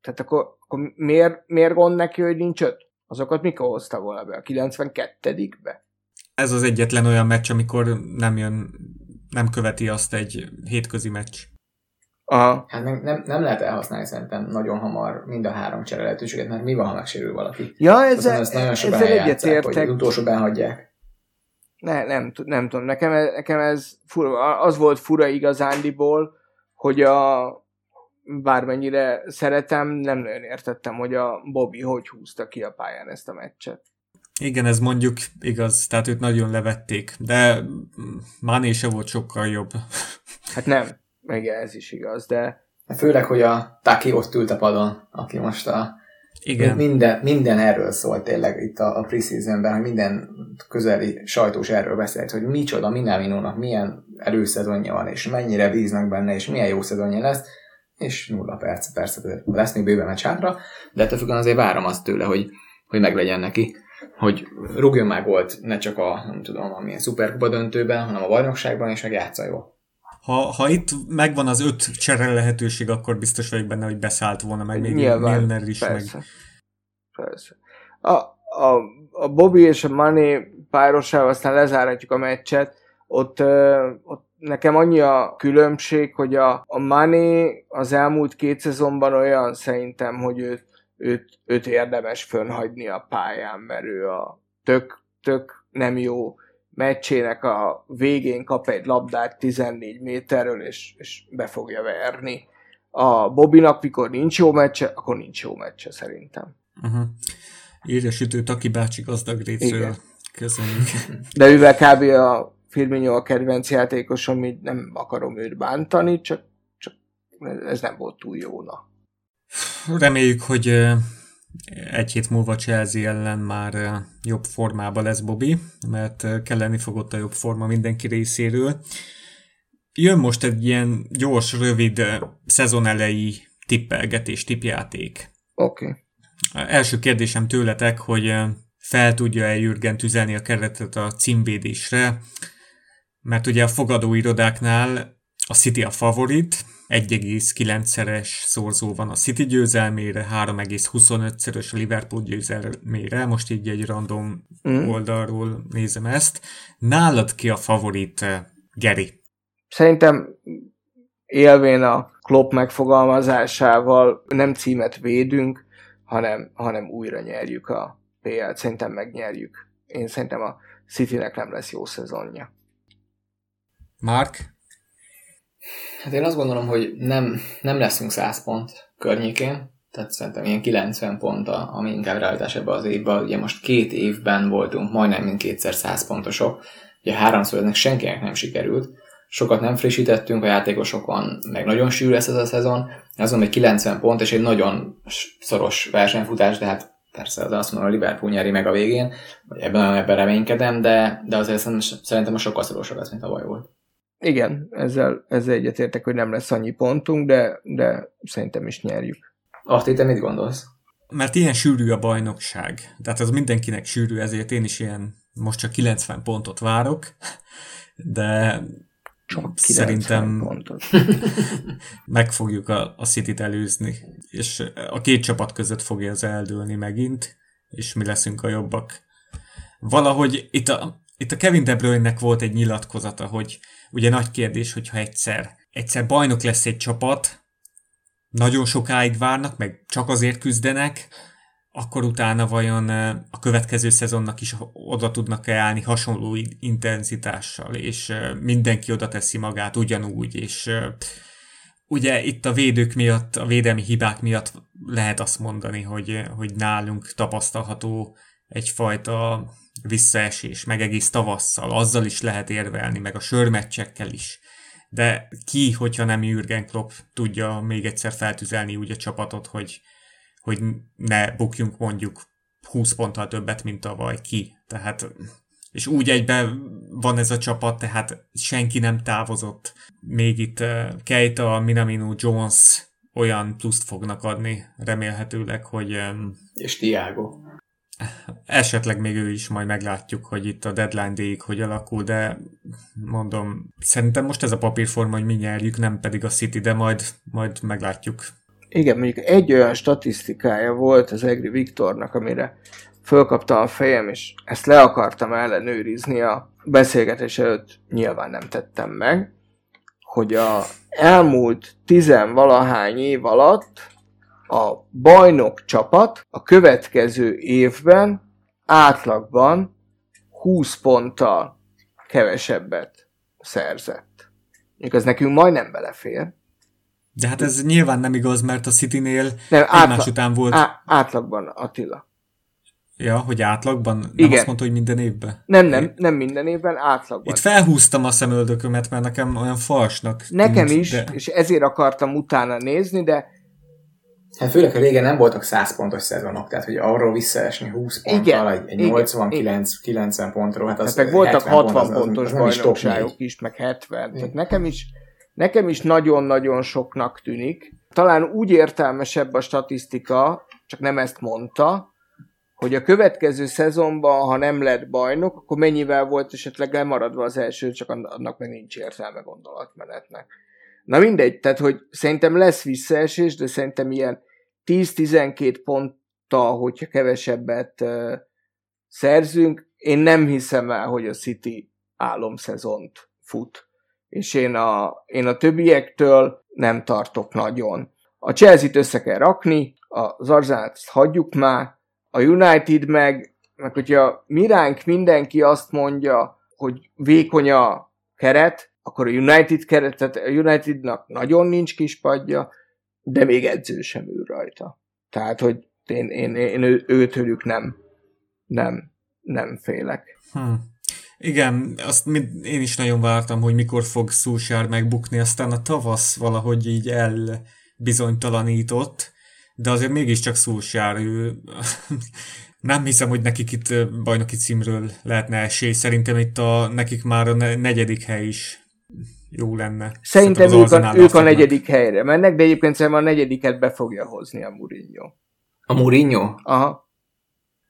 Tehát akkor, akkor miért, miért gond neki, hogy nincs öt? Azokat mikor hozta volna be? A 92-be? Ez az egyetlen olyan meccs, amikor nem jön, nem követi azt egy hétközi meccs. Aha. Hát nem, nem, nem lehet elhasználni szerintem nagyon hamar mind a három csere lehetőséget, mert mi van, ha megsérül valaki? Ja, ezzel, ezt nagyon sokan ezzel egyetértek. Hogy utolsóban hagyják. Ne, nem, nem tudom, nekem, nekem ez fura, az volt fura igazándiból, hogy a bármennyire szeretem, nem nagyon értettem, hogy a Bobby hogy húzta ki a pályán ezt a meccset. Igen, ez mondjuk igaz, tehát őt nagyon levették, de Mané se volt sokkal jobb. Hát nem, igen, ez is igaz, de... Főleg, hogy a Taki ott ült a padon, aki most a... Igen. Minden, minden erről szólt tényleg itt a, a preseasonben, hogy minden közeli sajtós erről beszélt, hogy micsoda Minamino-nak milyen előszezonja van, és mennyire bíznak benne, és milyen jó szezonja lesz, és nulla perc, persze lesz még bőven meccs hátra, de ettől függően azért várom azt tőle, hogy, hogy meglegyen neki hogy rúgjon már gólt ne csak a, nem tudom, amilyen szuperkupa döntőben, hanem a bajnokságban, és meg játsza jól. Ha, ha itt megvan az öt csere lehetőség, akkor biztos vagyok benne, hogy beszállt volna, meg még Nyilván, Milner is. Persze. Meg... persze. A, a, a Bobby és a Money párosával aztán lezáratjuk a meccset, ott, ott nekem annyi a különbség, hogy a, a Money az elmúlt két szezonban olyan szerintem, hogy őt, őt, őt érdemes fönhagyni a pályán, mert ő a tök, tök nem jó meccsének a végén kap egy labdát 14 méterről, és, és be fogja verni. A Bobinak, mikor nincs jó meccse, akkor nincs jó meccse szerintem. Uh-huh. Írja sütő Taki bácsi gazdag részről. Köszönjük. De mivel kb. a Firmino a kedvenc játékosom, így nem akarom őt bántani, csak, csak ez nem volt túl jóna. Reméljük, hogy egy hét múlva Chelsea ellen már jobb formában lesz Bobby, mert kelleni fogott a jobb forma mindenki részéről. Jön most egy ilyen gyors, rövid szezon elejé tippelgetés, tippjáték. Oké. Okay. Első kérdésem tőletek, hogy fel tudja-e Jürgen tüzelni a keretet a címvédésre, mert ugye a fogadóirodáknál a City a favorit, 1,9-szeres szorzó van a City győzelmére, 3,25-szeres a Liverpool győzelmére, most így egy random mm. oldalról nézem ezt. Nálad ki a favorit, eh, Geri? Szerintem élvén a Klopp megfogalmazásával nem címet védünk, hanem, hanem újra nyerjük a PL-t. Szerintem megnyerjük. Én szerintem a Citynek nem lesz jó szezonja. Mark? Hát én azt gondolom, hogy nem, nem leszünk 100 pont környékén, tehát szerintem ilyen 90 pont, a, ami inkább realitás ebbe az évben. Ugye most két évben voltunk majdnem mindkétszer 100 pontosok, ugye háromszor ennek senkinek nem sikerült, sokat nem frissítettünk a játékosokon, meg nagyon sűrű lesz ez a szezon, azon hogy 90 pont, és egy nagyon szoros versenyfutás, de hát persze az azt mondom, hogy Liverpool nyeri meg a végén, vagy ebben, ebben reménykedem, de, de azért szerintem a sokkal szorosabb lesz, mint a baj volt. Igen, ezzel, ezzel egyetértek, hogy nem lesz annyi pontunk, de, de szerintem is nyerjük. Ahti, te mit gondolsz? Mert ilyen sűrű a bajnokság. Tehát az mindenkinek sűrű, ezért én is ilyen most csak 90 pontot várok, de csak szerintem pontot. meg fogjuk a, a City-t előzni, és a két csapat között fogja ez eldőlni megint, és mi leszünk a jobbak. Valahogy itt a, itt a Kevin De Bruyne-nek volt egy nyilatkozata, hogy ugye nagy kérdés, hogyha egyszer, egyszer bajnok lesz egy csapat, nagyon sokáig várnak, meg csak azért küzdenek, akkor utána vajon a következő szezonnak is oda tudnak-e állni hasonló intenzitással, és mindenki oda teszi magát ugyanúgy, és ugye itt a védők miatt, a védelmi hibák miatt lehet azt mondani, hogy, hogy nálunk tapasztalható egyfajta visszaesés, meg egész tavasszal, azzal is lehet érvelni, meg a sörmeccsekkel is. De ki, hogyha nem Jürgen Klopp tudja még egyszer feltüzelni úgy a csapatot, hogy, hogy ne bukjunk mondjuk 20 ponttal többet, mint tavaly ki. Tehát, és úgy egyben van ez a csapat, tehát senki nem távozott. Még itt uh, Keita, Minamino, Jones olyan pluszt fognak adni, remélhetőleg, hogy... És Tiago. Esetleg még ő is, majd meglátjuk, hogy itt a deadline day hogy alakul, de mondom, szerintem most ez a papírforma, hogy mi nyerjük, nem pedig a City, de majd, majd meglátjuk. Igen, mondjuk egy olyan statisztikája volt az Egri Viktornak, amire fölkapta a fejem, és ezt le akartam ellenőrizni a beszélgetés előtt, nyilván nem tettem meg, hogy a elmúlt tizenvalahány év alatt a bajnok csapat a következő évben átlagban 20 ponttal kevesebbet szerzett. Még az nekünk majdnem belefér. De hát ez nyilván nem igaz, mert a City-nél nem, átla- után volt... Á- átlagban, Attila. Ja, hogy átlagban? Nem Igen. azt mondta, hogy minden évben? Nem, nem, nem minden évben, átlagban. Itt felhúztam a szemöldökömet, mert nekem olyan falsnak Nekem tűnt, is, de... és ezért akartam utána nézni, de Hát főleg, hogy régen nem voltak 100 pontos szezonok, tehát hogy arról visszaesni 20 ponttal, egy, egy 89-90 pontról, hát az hát meg voltak 60 pont, az, pontos az, bajnokságok is, meg 70. Tehát nekem is, nekem is nagyon-nagyon soknak tűnik. Talán úgy értelmesebb a statisztika, csak nem ezt mondta, hogy a következő szezonban, ha nem lett bajnok, akkor mennyivel volt esetleg lemaradva az első, csak annak meg nincs értelme gondolatmenetnek. Na mindegy, tehát hogy szerintem lesz visszaesés, de szerintem ilyen 10-12 ponttal, hogyha kevesebbet szerzünk, én nem hiszem el, hogy a City álomszezont fut. És én a, én a többiektől nem tartok nagyon. A Chelsea-t össze kell rakni, az Arzenát hagyjuk már, a United meg, meg hogyha miránk mindenki azt mondja, hogy vékony a keret, akkor a United keretet, a Unitednak nagyon nincs kispadja, de még edző sem ül rajta. Tehát, hogy én, én, én ő, őtőlük nem, nem, nem félek. Hmm. Igen, azt én is nagyon vártam, hogy mikor fog Szúsár megbukni, aztán a tavasz valahogy így elbizonytalanított, de azért mégiscsak Szúsár, ő nem hiszem, hogy nekik itt bajnoki címről lehetne esély. Szerintem itt a, nekik már a negyedik hely is jó lenne. Szerintem, Szerintem ők, a, ők a negyedik helyre mennek, de egyébként szerintem a negyediket be fogja hozni a Mourinho. A Mourinho? Aha.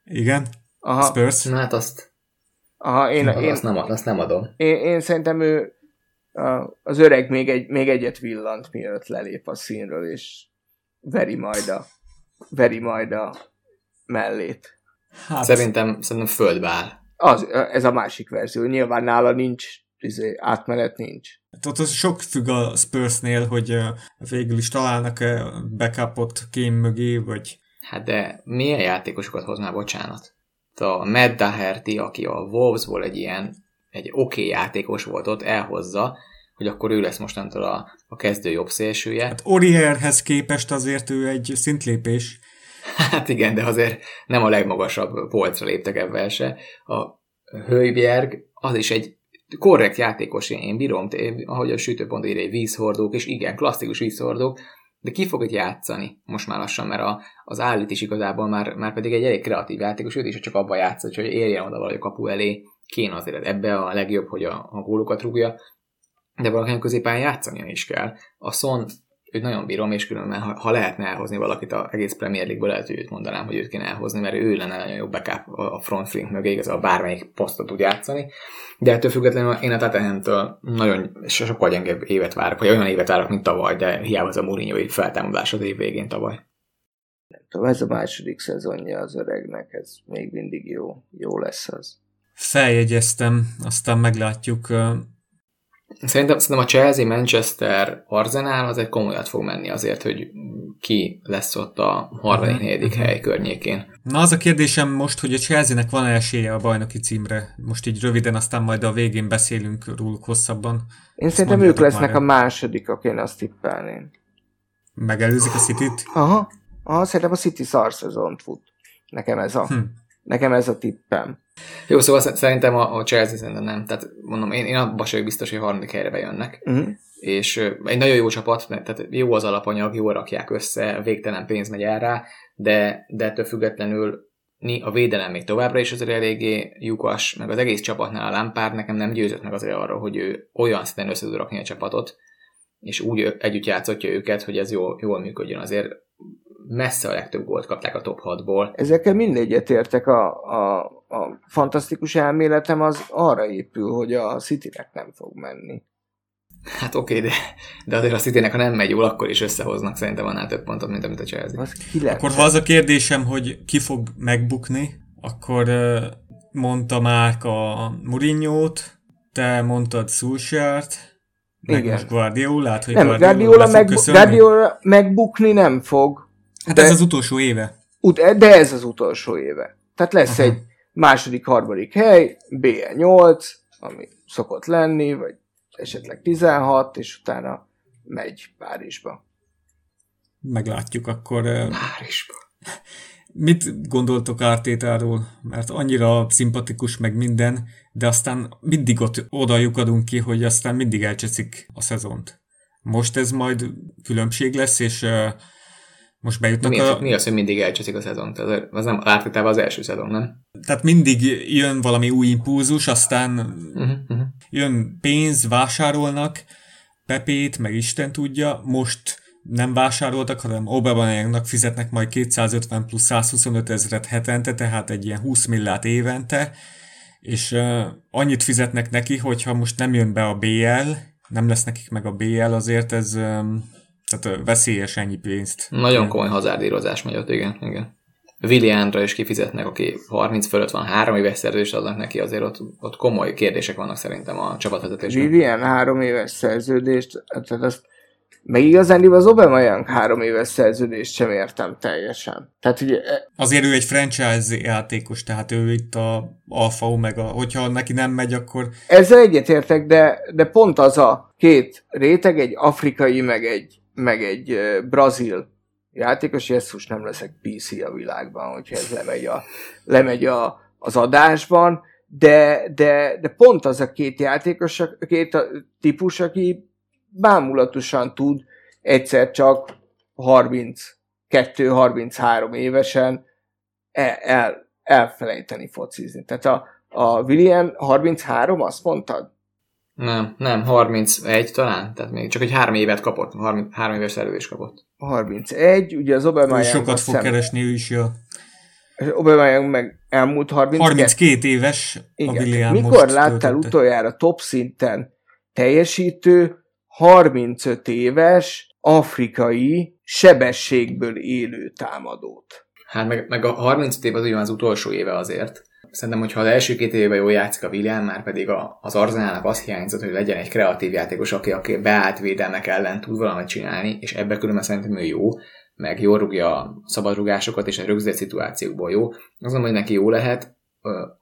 Igen? Aha. Spurs? Na hát azt... Aha, én, Na, én, azt, nem, azt nem adom. Én, én szerintem ő az öreg még, egy, még egyet villant, mielőtt lelép a színről, és veri majd a, veri majd a mellét. Hát, szerintem, szerintem földbe áll. Az, ez a másik verzió. Nyilván nála nincs izé, átmenet nincs. Hát ott az sok függ a Spursnél, hogy végül is találnak-e backupot kém mögé, vagy... Hát de milyen játékosokat hoznál, bocsánat? A Matt Daherty, aki a Wolvesból egy ilyen, egy oké okay játékos volt ott, elhozza, hogy akkor ő lesz mostantól a, a kezdő jobb szélsője. Hát Orierhez képest azért ő egy szintlépés. Hát igen, de azért nem a legmagasabb polcra léptek ebben se. A Hölbjerg az is egy korrekt játékos, én bírom, ahogy a sütőpont írja, vízhordók, és igen, klasszikus vízhordók, de ki fog játszani most már lassan, mert a, az állít is igazából már, már pedig egy elég kreatív játékos, őt is csak abba játszott, hogy érjen oda valahogy a kapu elé, kéne azért ebbe a legjobb, hogy a, a gólokat rúgja, de valakinek középen játszania is kell. A Son őt nagyon bírom, és különben, ha, ha lehetne elhozni valakit a egész Premier League-ből, lehet, hogy őt mondanám, hogy őt kéne elhozni, mert ő lenne nagyon jó backup a front mögé, igazából bármelyik posztot tud játszani. De ettől függetlenül én a Tottenham-től nagyon sokkal gyengebb évet várok, vagy olyan évet várok, mint tavaly, de hiába az a Mourinho feltámadás az év végén tavaly. Nem tudom, ez a második szezonja az öregnek, ez még mindig jó, jó lesz az. Feljegyeztem, aztán meglátjuk Szerintem, szerintem a Chelsea, Manchester, Arsenal az egy komolyat fog menni azért, hogy ki lesz ott a harmadik, mhm. negyedik uh-huh. hely környékén. Na az a kérdésem most, hogy a Chelsea-nek van-e esélye a bajnoki címre? Most így röviden, aztán majd a végén beszélünk róluk hosszabban. Én azt szerintem ők lesznek a másodikak, én azt tippelném. Megelőzik a City-t? Aha, aha, szerintem a City szar szezont fut. Nekem ez a... Hm. Nekem ez a tippem. Jó, szóval szerintem a, a Chelsea szerintem nem. Tehát mondom, én, én abban vagyok biztos, hogy harmadik helyre bejönnek. Uh-huh. És egy nagyon jó csapat, tehát jó az alapanyag, jól rakják össze, végtelen pénz megy el rá, de, de ettől függetlenül a védelem még továbbra is azért eléggé lyukas, meg az egész csapatnál a Lampard nekem nem győzött meg azért arra, hogy ő olyan szinten össze tud rakni a csapatot, és úgy együtt játszotja őket, hogy ez jól, jól működjön. Azért messze a legtöbb gólt kapták a top 6-ból. Ezekkel mindegyet értek. A, a, a fantasztikus elméletem az arra épül, hogy a Citynek nem fog menni. Hát oké, okay, de, de azért a city ha nem megy jól, akkor is összehoznak szerintem annál több pontot, mint amit a Chelsea. Az akkor ha az a kérdésem, hogy ki fog megbukni, akkor mondta már a Mourinho-t, te mondtad Solskjaert, meg Igen. most Guardiola, hogy nem, Guardiola, meg, Guardiola megbukni nem fog. Hát de, ez az utolsó éve. Ut- de ez az utolsó éve. Tehát lesz Aha. egy második, harmadik hely, BL8, ami szokott lenni, vagy esetleg 16, és utána megy Párizsba. Meglátjuk akkor. Párizsba. Mit gondoltok Ártétáról? Mert annyira szimpatikus meg minden, de aztán mindig ott oda lyukadunk ki, hogy aztán mindig elcseszik a szezont. Most ez majd különbség lesz, és uh, most bejutnak mi, a... Mi az, hogy mindig elcseszik a szezont? Az, az nem Ártétában az első szezon, nem? Tehát mindig jön valami új impulzus, aztán uh-huh, uh-huh. jön pénz, vásárolnak, Pepét, meg Isten tudja, most nem vásároltak, hanem Aubameyangnak fizetnek majd 250 plusz 125 ezeret hetente, tehát egy ilyen 20 millát évente, és uh, annyit fizetnek neki, hogyha most nem jön be a BL, nem lesz nekik meg a BL, azért ez um, tehát veszélyes ennyi pénzt. Nagyon komoly hazárdírozás megy ott, igen. igen. Williamra is kifizetnek, aki 30 fölött van, három éves szerződést adnak neki, azért ott, ott komoly kérdések vannak szerintem a csapatvezetésben. William három éves szerződést, tehát azt meg igazán az Aubameyang három éves szerződést sem értem teljesen. Tehát ugye... Azért ő egy franchise játékos, tehát ő itt a alfa omega. Hogyha neki nem megy, akkor... Ezzel egyetértek, de, de pont az a két réteg, egy afrikai, meg egy, meg egy brazil játékos, Jesus nem leszek PC a világban, hogyha ez lemegy, a, lemegy a, az adásban, de, de, de pont az a két játékos, két típus, aki bámulatosan tud egyszer csak 32-33 évesen el, el, elfelejteni focizni. Tehát a, a William 33, azt mondtad? Nem, nem, 31 talán, tehát még csak egy három évet kapott, 30, három éves szerződést kapott. 31, ugye az Obama Sokat fog szem... keresni ő is, ja. Obama meg elmúlt 32. 32 éves Igen. a William Mikor most láttál töltötte. utoljára top szinten teljesítő 35 éves afrikai sebességből élő támadót? Hát meg, meg a 35 év az ugyan az utolsó éve azért. Szerintem, hogyha az első két évben jól játszik a William, már pedig a, az Arzenálnak az hiányzott, hogy legyen egy kreatív játékos, aki, aki beállt védelmek ellen tud valamit csinálni, és ebbe különben szerintem ő jó, meg jól rúgja a szabadrugásokat, és a rögzített szituációkból jó. Azon, hogy neki jó lehet,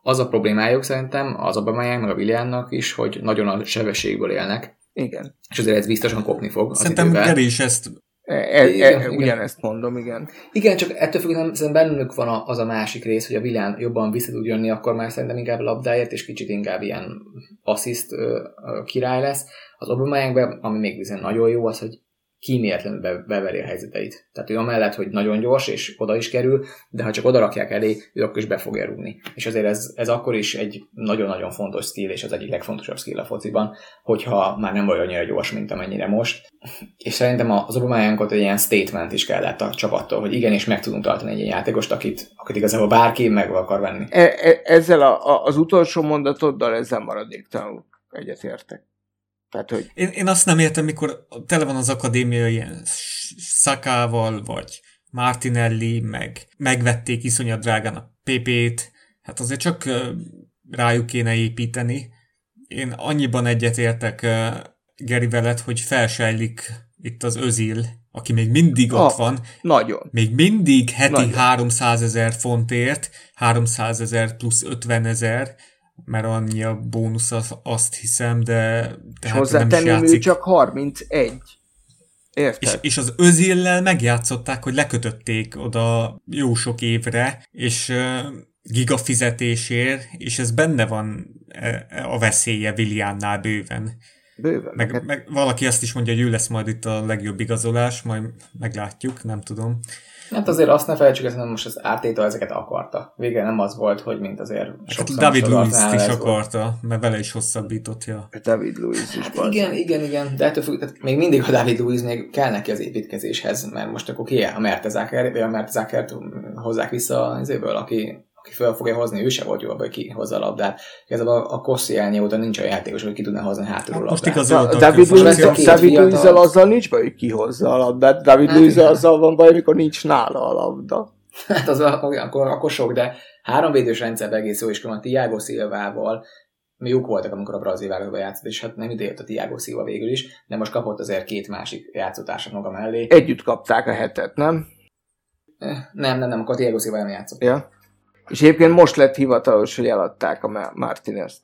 az a problémájuk szerintem az Abamayang meg a Williamnak is, hogy nagyon a sebességből élnek. Igen. És azért ez biztosan kopni fog. Szerintem Geri is ezt E, e, igen, e, ugyanezt mondom, igen. Igen, csak ettől függően szerintem bennük van az a másik rész, hogy a Vilán jobban vissza tud jönni, akkor már szerintem inkább labdáért, és kicsit inkább ilyen assziszt király lesz. Az Aubameyangben, ami még viszont nagyon jó, az, hogy kíméletlenül be, beveri a helyzeteit. Tehát ő amellett, hogy nagyon gyors, és oda is kerül, de ha csak oda rakják elé, ő akkor is be fogja rúgni. És azért ez, ez akkor is egy nagyon-nagyon fontos stíl, és az egyik legfontosabb skill a fociban, hogyha már nem vagy annyira gyors, mint amennyire most. És szerintem az Obamayánkot egy ilyen statement is kellett a csapattól, hogy igenis meg tudunk tartani egy ilyen játékost, akit, akit igazából bárki meg akar venni. E, e, ezzel a, a, az utolsó mondatoddal ezzel maradéktalanul egyetértek. Tehát, hogy... én, én azt nem értem, mikor tele van az akadémia ilyen Szakával, vagy Martinelli, meg megvették iszonyat drágán a PP-t, hát azért csak rájuk kéne építeni. Én annyiban egyetértek Geri veled, hogy felsejlik itt az özil, aki még mindig ott ah, van. Nagyon. Még mindig heti nagyon. 300 ezer fontért, 300 ezer plusz 50 ezer, mert annyi a bónusz az, azt hiszem, de és hozzátenném, ő csak 31. Érted? És, és az özillel megjátszották, hogy lekötötték oda jó sok évre, és uh, gigafizetésért, és ez benne van a veszélye Williamnál bőven. Bőven. Meg, meg, meg valaki azt is mondja, hogy ő lesz majd itt a legjobb igazolás, majd meglátjuk, nem tudom. Hát azért azt ne felejtsük, hogy most az ártétől ezeket akarta. Végre nem az volt, hogy mint azért hát David Lewis is akarta, mert vele is hosszabbítottja. David Lewis is. Hát igen, igen, igen, de ettől függ, tehát még mindig a David Lewis még kell neki az építkezéshez, mert most akkor ki a Mertezáker, vagy a Mertezákert hozzák vissza az évből, aki aki fel fogja hozni, ő se volt jó hogy ki hozza a labdát. Igazából a, a Kossi óta nincs olyan játékos, hogy ki tudna hozni hátulról labdát. Most igazoltak. David luiz azzal nincs baj, hogy kihozza a labdát. David hát, luiz azzal van baj, amikor nincs nála a labda. Hát az akkor, akkor sok, de három védős rendszerben egész jó, és a Tiago Silvával mi jók voltak, amikor a brazil válogatóban játszott, és hát nem ide jött a Tiago Silva végül is, de most kapott azért két másik játszótársak maga mellé. Együtt kapták a hetet, nem? Eh, nem, nem, nem, akkor Tiago Silva nem játszott. Ja. És egyébként most lett hivatalos, hogy eladták a Martinez-t.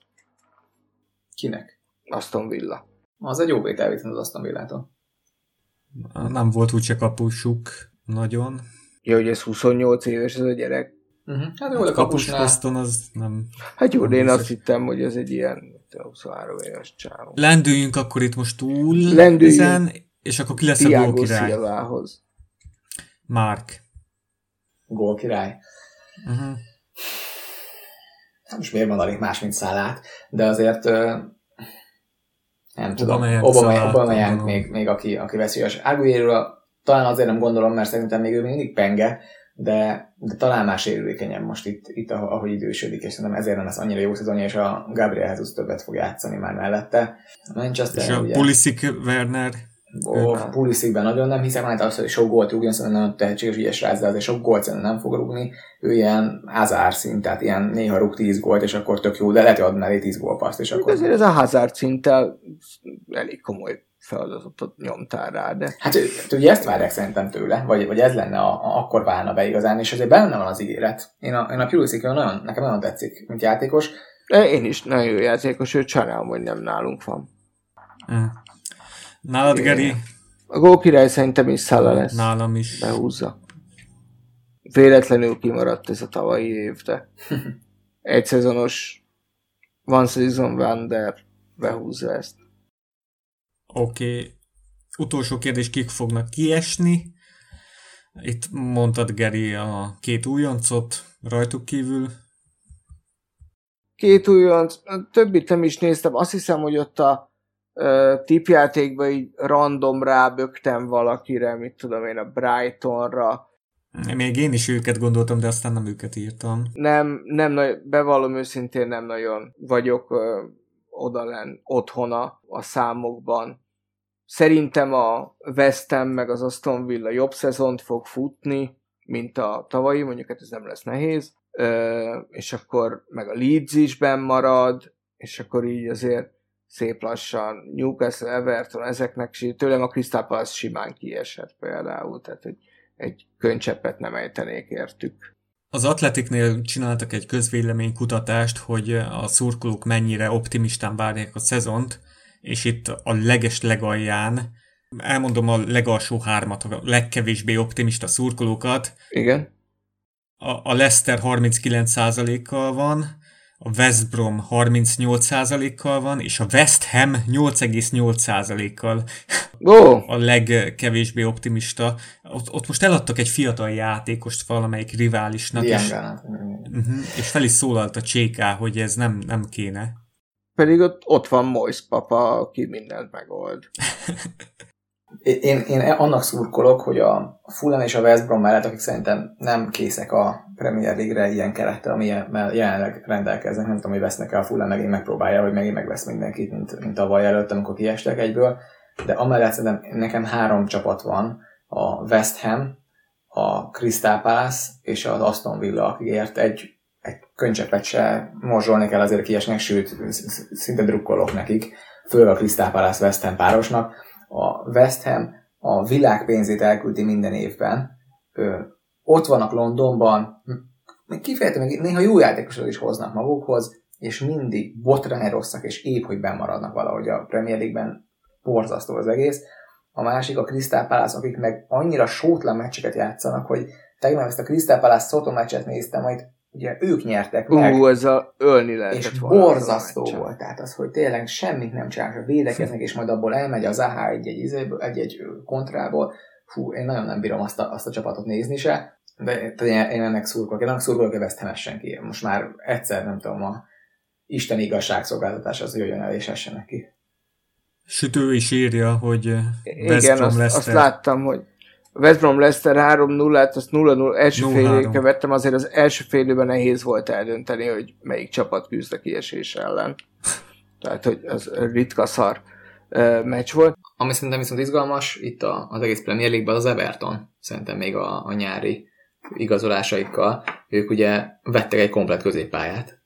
Kinek? Aston Villa. Az egy jó vétel az Aston Villától. Nem volt úgyse kapusuk nagyon. Ja, hogy ez 28 éves ez a gyerek. Uh-huh. Hát hát a kapus poszton az nem... Hát jó, de én azt hittem, hogy ez egy ilyen 23 éves csávó. Lendüljünk akkor itt most túl Lendüljünk. Ezen, és akkor ki lesz a gólkirály? Szilvához. Mark. Gólkirály. Uh-huh hát most miért mondanék más, mint szállát, de azért nem tudom, Obama, még, még aki, aki veszélyes. Aguero talán azért nem gondolom, mert szerintem még ő mindig penge, de, de talán már sérülékenyebb most itt, itt, ahogy idősödik, és szerintem ezért nem lesz annyira jó szezonja, és a Gabriel Jesus többet fog játszani már mellette. Manchester, és a ugye, Pulisic Werner Ó, Puliszikben nagyon nem hiszem, hát az, hogy sok gólt rúgjon, szerintem nagyon tehetséges, ügyes rá, de azért sok gólt szerintem nem fog rúgni. Ő ilyen Hazard szint, tehát ilyen néha rúg 10 gólt, és akkor tök jó, de lehet, hogy ad mellé 10 gólpaszt, és akkor... Azért ez a Hazard szinttel elég komoly feladatot nyomtál rá, de... Hát, hát ugye ezt várják szerintem tőle, vagy, vagy ez lenne, a, a, akkor válna be igazán, és azért benne van az ígéret. Én a, én a Pulisic nagyon, nekem nagyon tetszik, mint játékos. Én is nagyon jó játékos, őt sajnálom, hogy nem nálunk van. Mm. Nálad, Geri? A gól király szerintem is Szala lesz. Nálam is. Behúzza. Véletlenül kimaradt ez a tavalyi év, de egy szezonos One Season Wonder behúzza ezt. Oké. Okay. Utolsó kérdés, kik fognak kiesni? Itt mondtad, Geri, a két újoncot rajtuk kívül. Két újonc, többit nem is néztem. Azt hiszem, hogy ott a tipjátékban így random rábögtem valakire, mit tudom én, a Brightonra. Még én is őket gondoltam, de aztán nem őket írtam. Nem, nem bevallom őszintén nem nagyon vagyok ö, odalen otthona a számokban. Szerintem a West Ham meg az Aston Villa jobb szezont fog futni, mint a tavalyi, mondjuk hát ez nem lesz nehéz, ö, és akkor meg a Leeds is benn marad, és akkor így azért szép lassan, Newcastle, Everton, ezeknek tőlem a Crystal Palace simán kiesett például, tehát hogy egy könycseppet nem ejtenék értük. Az Atletiknél csináltak egy közvéleménykutatást, hogy a szurkolók mennyire optimistán várják a szezont, és itt a leges legalján, elmondom a legalsó hármat, a legkevésbé optimista szurkolókat. Igen. A, a Leicester 39%-kal van, a West Brom 38%-kal van, és a West Ham 8,8%-kal oh. a legkevésbé optimista. Ott, ott most eladtak egy fiatal játékost valamelyik riválisnak, és, uh-huh, és fel is szólalt a Cséká, hogy ez nem, nem kéne. Pedig ott, ott van Mois papa, aki mindent megold. én, én annak szurkolok, hogy a Fulham és a West Brom mellett, akik szerintem nem készek a Premier League-re ilyen kerettel, ami jelenleg rendelkeznek, nem tudom, hogy vesznek el a Fulham, megint megpróbálja, hogy megint megvesz mindenkit, mint, mint tavaly előtt, amikor kiestek egyből, de amellett szerintem nekem három csapat van, a West Ham, a Crystal Palace és az Aston Villa, akikért egy, egy könycsepet se morzsolni kell azért kiesnek, sőt, szinte drukkolok nekik, főleg a Crystal Palace West Ham párosnak, a West Ham a világ pénzét elküldi minden évben, ott vannak Londonban, még kifejezetten még néha jó játékosok is hoznak magukhoz, és mindig botrány rosszak, és épp, hogy bemaradnak valahogy a Premier League-ben, borzasztó az egész. A másik a Crystal Palace, akik meg annyira sótlan meccseket játszanak, hogy tegnap ezt a Crystal Palace Soto meccset néztem, majd ugye ők nyertek meg. Ú, ez a ölni lehetett és borzasztó volt. Tehát az, hogy tényleg semmit nem csinálnak, védekeznek, és majd abból elmegy az AH egy-egy, egy-egy kontrából. Fú, én nagyon nem bírom azt a, azt a csapatot nézni se, de én, ennek szurkolok. Én ennek szurkolok, hogy West Ham essen ki. Most már egyszer, nem tudom, a Isten igazságszolgáltatás az jöjjön el és essenek ki. Sütő is írja, hogy eh, West Igen, Brom azt, azt láttam, hogy West Brom Leicester 3-0-át, azt 0-0 első 0-3. fél időt követtem, azért az első fél időben nehéz volt eldönteni, hogy melyik csapat küzd a kiesés ellen. Tehát, hogy az ritka szar uh, meccs volt. Ami szerintem viszont izgalmas, itt a, az egész Premier League-ben az Everton, szerintem még a, a nyári igazolásaikkal. Ők ugye vettek egy komplet középpályát,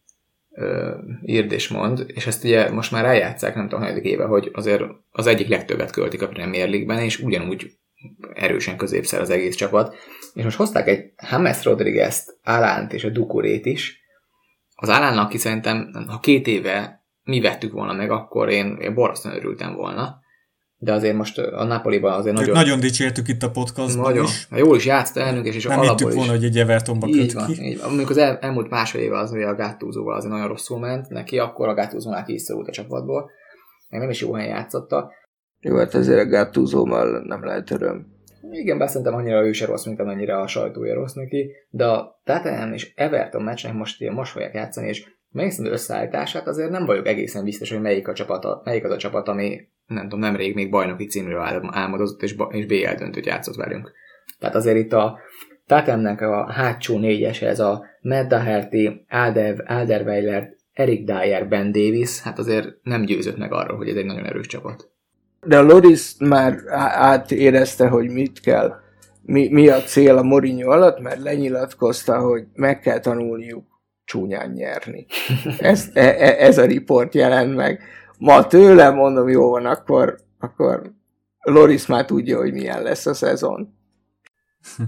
írd és mond, és ezt ugye most már eljátszák, nem tudom, hanyadik éve, hogy azért az egyik legtöbbet költik a Premier League-ben, és ugyanúgy erősen középszer az egész csapat. És most hozták egy James Rodriguez-t, Alánt és a Dukurét is. Az Alánnak, aki szerintem, ha két éve mi vettük volna meg, akkor én, én borzasztóan örültem volna. De azért most a Napoliban azért Nagyon, nagyon, nagyon dicsértük itt a podcastban nagyon is. jól is játszott elnök, és, és Nem alapból is. volna, hogy egy Evertonba Így köt van, ki. így van. Amikor az el, elmúlt másfél éve az, hogy a Gattuso-val azért nagyon rosszul ment neki, akkor a Gattuso-nál ki is szorult a csapatból. Meg nem is jó helyen játszotta. Jó, hát ezért a Gattuso-mal nem lehet öröm. Igen, bár szerintem annyira ő se rossz, mint amennyire a sajtója rossz neki, de a Tottenham és Everton meccsnek most, ilyen most fogják játszani, és az összeállítását, azért nem vagyok egészen biztos, hogy melyik, a csapat, melyik az a csapat, ami nem tudom, nemrég még bajnoki címről ál- álmodozott, és, és BL döntőt játszott velünk. Tehát azért itt a Tottenhamnek a hátsó négyes, ez a Matt Doherty, Alder, Alderweiler, Eric Dyer, Ben Davis, hát azért nem győzött meg arról, hogy ez egy nagyon erős csapat. De a Loris már átérezte, hogy mit kell, mi, mi a cél a Mourinho alatt, mert lenyilatkozta, hogy meg kell tanulniuk csúnyán nyerni. Ez, e, e, ez a riport jelent meg. Ma tőlem mondom, jó van, akkor, akkor Loris már tudja, hogy milyen lesz a szezon.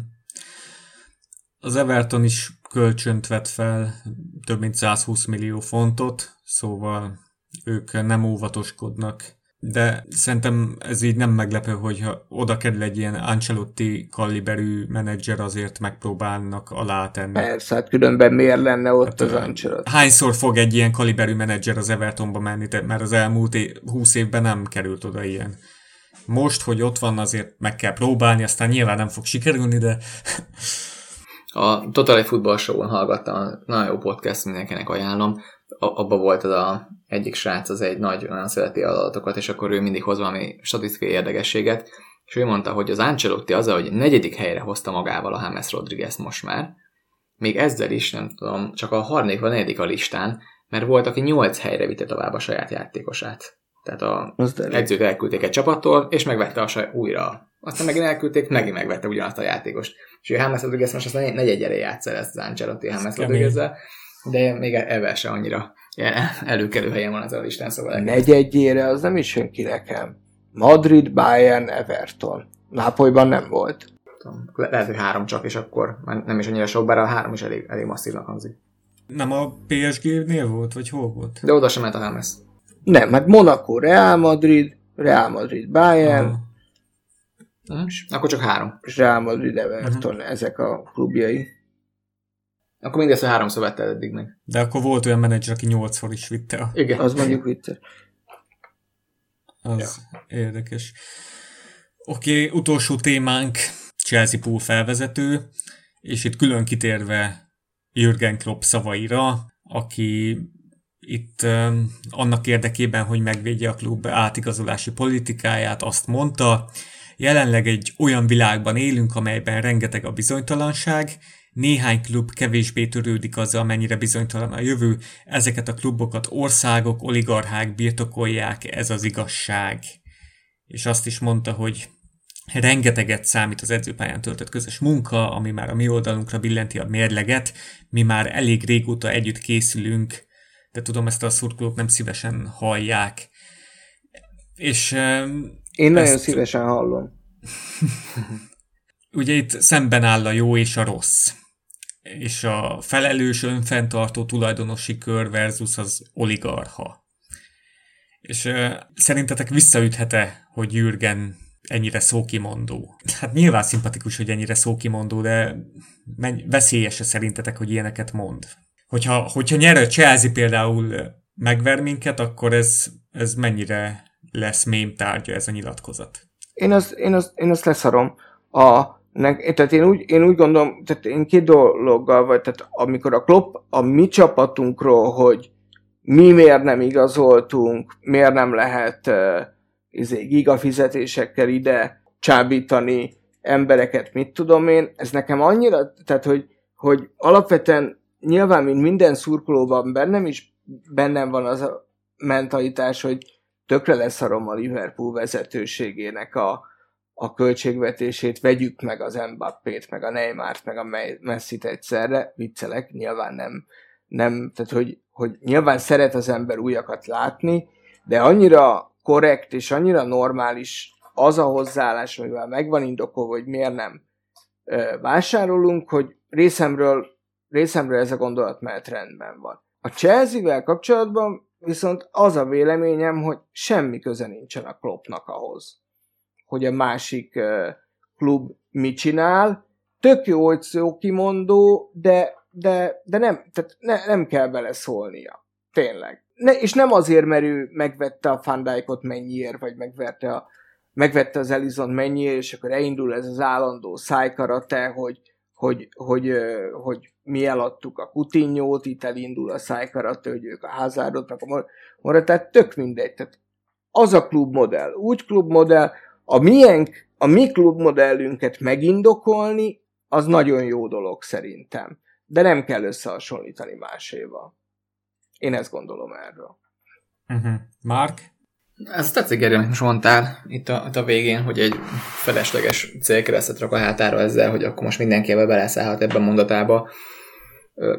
Az Everton is kölcsönt vett fel, több mint 120 millió fontot, szóval ők nem óvatoskodnak. De szerintem ez így nem meglepő, hogyha oda kerül egy ilyen Ancelotti kaliberű menedzser, azért megpróbálnak alátenni. Persze, hát különben miért lenne ott Hát, az Ancelotti? Hányszor fog egy ilyen kaliberű menedzser az Evertonba menni, te- mert az elmúlt é- 20 évben nem került oda ilyen. Most, hogy ott van, azért meg kell próbálni, aztán nyilván nem fog sikerülni, de A Total Football Show-on hallgattam, nagyon jó podcast, mindenkinek ajánlom. A- abba volt az a egyik srác, az egy nagy, nagyon szereti adatokat, és akkor ő mindig hoz valami statisztikai érdekességet, és ő mondta, hogy az Ancelotti az, hogy negyedik helyre hozta magával a James Rodriguez most már, még ezzel is, nem tudom, csak a harmadik vagy negyedik a listán, mert volt, aki nyolc helyre vitte tovább a saját játékosát. Tehát a edzőt elküldték egy csapattól, és megvette a saj újra. Aztán megint elküldték, megint megvette ugyanazt a játékost. És ő James Rodriguez most aztán negy egyre játsza ezt az Ancelotti James kemény. rodriguez de még ebben se annyira előkelő helyen van az a listán, szóval. Negyedjére az nem is jön ki nekem. Madrid, Bayern, Everton. Nápolyban nem volt. tudom, le- lehet, hogy három csak, és akkor már nem is annyira sok, bár a három is elég, elég masszívnak hangzik. nem a PSG-nél volt, vagy hol volt? De oda sem ment a James. Nem, hát Monaco, Real Madrid, Real Madrid, Bayern, Ah, Hm? Akkor csak három. Real Madrid, Everton, ezek a klubjai. Akkor mindezt a háromszor vette eddig meg. De akkor volt olyan menedzser, aki nyolcszor is vitte. a- Igen. Az mondjuk vicces. Az ja. érdekes. Oké, okay, utolsó témánk Chelsea Pool felvezető, és itt külön kitérve Jürgen Klopp szavaira, aki itt um, annak érdekében, hogy megvédje a klub átigazolási politikáját, azt mondta, jelenleg egy olyan világban élünk, amelyben rengeteg a bizonytalanság, néhány klub kevésbé törődik azzal, mennyire bizonytalan a jövő, ezeket a klubokat országok, oligarchák birtokolják, ez az igazság. És azt is mondta, hogy rengeteget számít az edzőpályán töltött közös munka, ami már a mi oldalunkra billenti a mérleget, mi már elég régóta együtt készülünk, de tudom, ezt a szurkolók nem szívesen hallják. És Én nagyon Ezt- szívesen hallom. ugye itt szemben áll a jó és a rossz. És a felelős önfenntartó tulajdonosi kör versus az oligarha. És uh, szerintetek visszaüthet-e, hogy Jürgen ennyire szókimondó. Hát nyilván szimpatikus, hogy ennyire szókimondó, de veszélyes -e szerintetek, hogy ilyeneket mond? Hogyha, hogyha nyer a Chelsea például megver minket, akkor ez, ez mennyire lesz mém tárgya ez a nyilatkozat? Én azt, én azt, én azt leszarom. A, ne, tehát én úgy, én úgy gondolom, tehát én két dologgal vagy, tehát amikor a Klopp a mi csapatunkról, hogy mi miért nem igazoltunk, miért nem lehet uh, izé, gigafizetésekkel ide csábítani embereket, mit tudom én, ez nekem annyira, tehát hogy, hogy alapvetően nyilván, mint minden szurkolóban bennem is bennem van az a mentalitás, hogy tökre leszarom a Liverpool vezetőségének a, a költségvetését, vegyük meg az Mbappét, meg a Neymart, meg a Messi-t egyszerre, viccelek, nyilván nem, nem tehát hogy, hogy nyilván szeret az ember újakat látni, de annyira korrekt és annyira normális az a hozzáállás, amivel megvan indokolva, hogy miért nem vásárolunk, hogy részemről, részemről ez a gondolat mert rendben van. A Chelsea-vel kapcsolatban viszont az a véleményem, hogy semmi köze nincsen a Kloppnak ahhoz, hogy a másik klub mit csinál. Tök jó, hogy szó kimondó, de, de, de nem, tehát ne, nem kell beleszólnia. Tényleg. Ne, és nem azért, mert ő megvette a Fandijkot mennyiért, vagy megverte, a, megvette az Elizon mennyiért, és akkor elindul ez az állandó szájkarate, hogy, hogy, hogy, hogy, mi eladtuk a Kutinyót, itt elindul a szájkarate, hogy ők a házárot, meg a tehát tök mindegy. Tehát az a klubmodell, úgy klubmodell, a miénk, a mi klubmodellünket megindokolni, az nagyon jó dolog szerintem. De nem kell összehasonlítani máséval. Én ezt gondolom erről. Uh-huh. Mark? Ez tetszik, Geri, amit most mondtál itt a, itt a végén, hogy egy felesleges célkeresztet rak a hátára ezzel, hogy akkor most mindenki ebbe beleszállhat ebben a mondatába.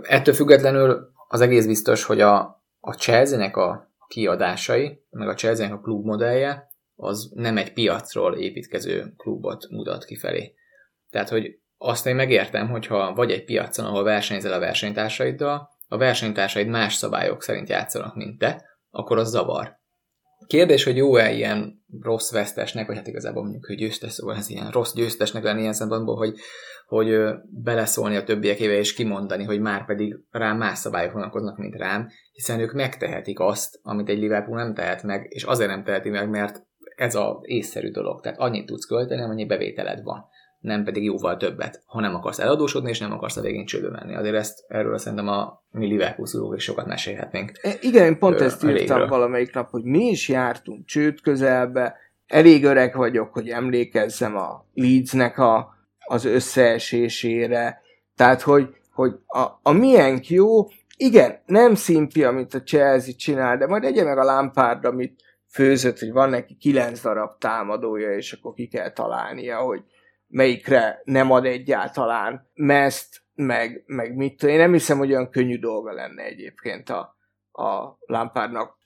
Ettől függetlenül az egész biztos, hogy a, a Chelsea-nek a kiadásai, meg a Chelsea-nek a klubmodellje, az nem egy piacról építkező klubot mutat kifelé. Tehát, hogy azt én megértem, hogyha vagy egy piacon, ahol versenyzel a versenytársaiddal, a versenytársaid más szabályok szerint játszanak, mint te, akkor az zavar. Kérdés, hogy jó-e ilyen rossz vesztesnek, vagy hát igazából mondjuk, hogy győztes, szóval ez ilyen rossz győztesnek lenni ilyen szempontból, hogy, hogy beleszólni a többiekébe és kimondani, hogy már pedig rám más szabályok vonatkoznak, mint rám, hiszen ők megtehetik azt, amit egy Liverpool nem tehet meg, és azért nem teheti meg, mert ez a észszerű dolog. Tehát annyit tudsz költeni, amennyi bevételed van nem pedig jóval többet, ha nem akarsz eladósodni, és nem akarsz a végén csődbe menni. Azért ezt erről szerintem a mi Liverpool szurók is sokat mesélhetnénk. E, igen, én pont ezt írtam elégről. valamelyik nap, hogy mi is jártunk csőd közelbe, elég öreg vagyok, hogy emlékezzem a Leedsnek a, az összeesésére, tehát, hogy, hogy a, a milyen jó, igen, nem szimpi, amit a Chelsea csinál, de majd egye meg a Lampard, amit főzött, hogy van neki kilenc darab támadója, és akkor ki kell találnia, hogy, melyikre nem ad egyáltalán meszt, meg, meg mit tudom. Én nem hiszem, hogy olyan könnyű dolga lenne egyébként a, a Lampardnak.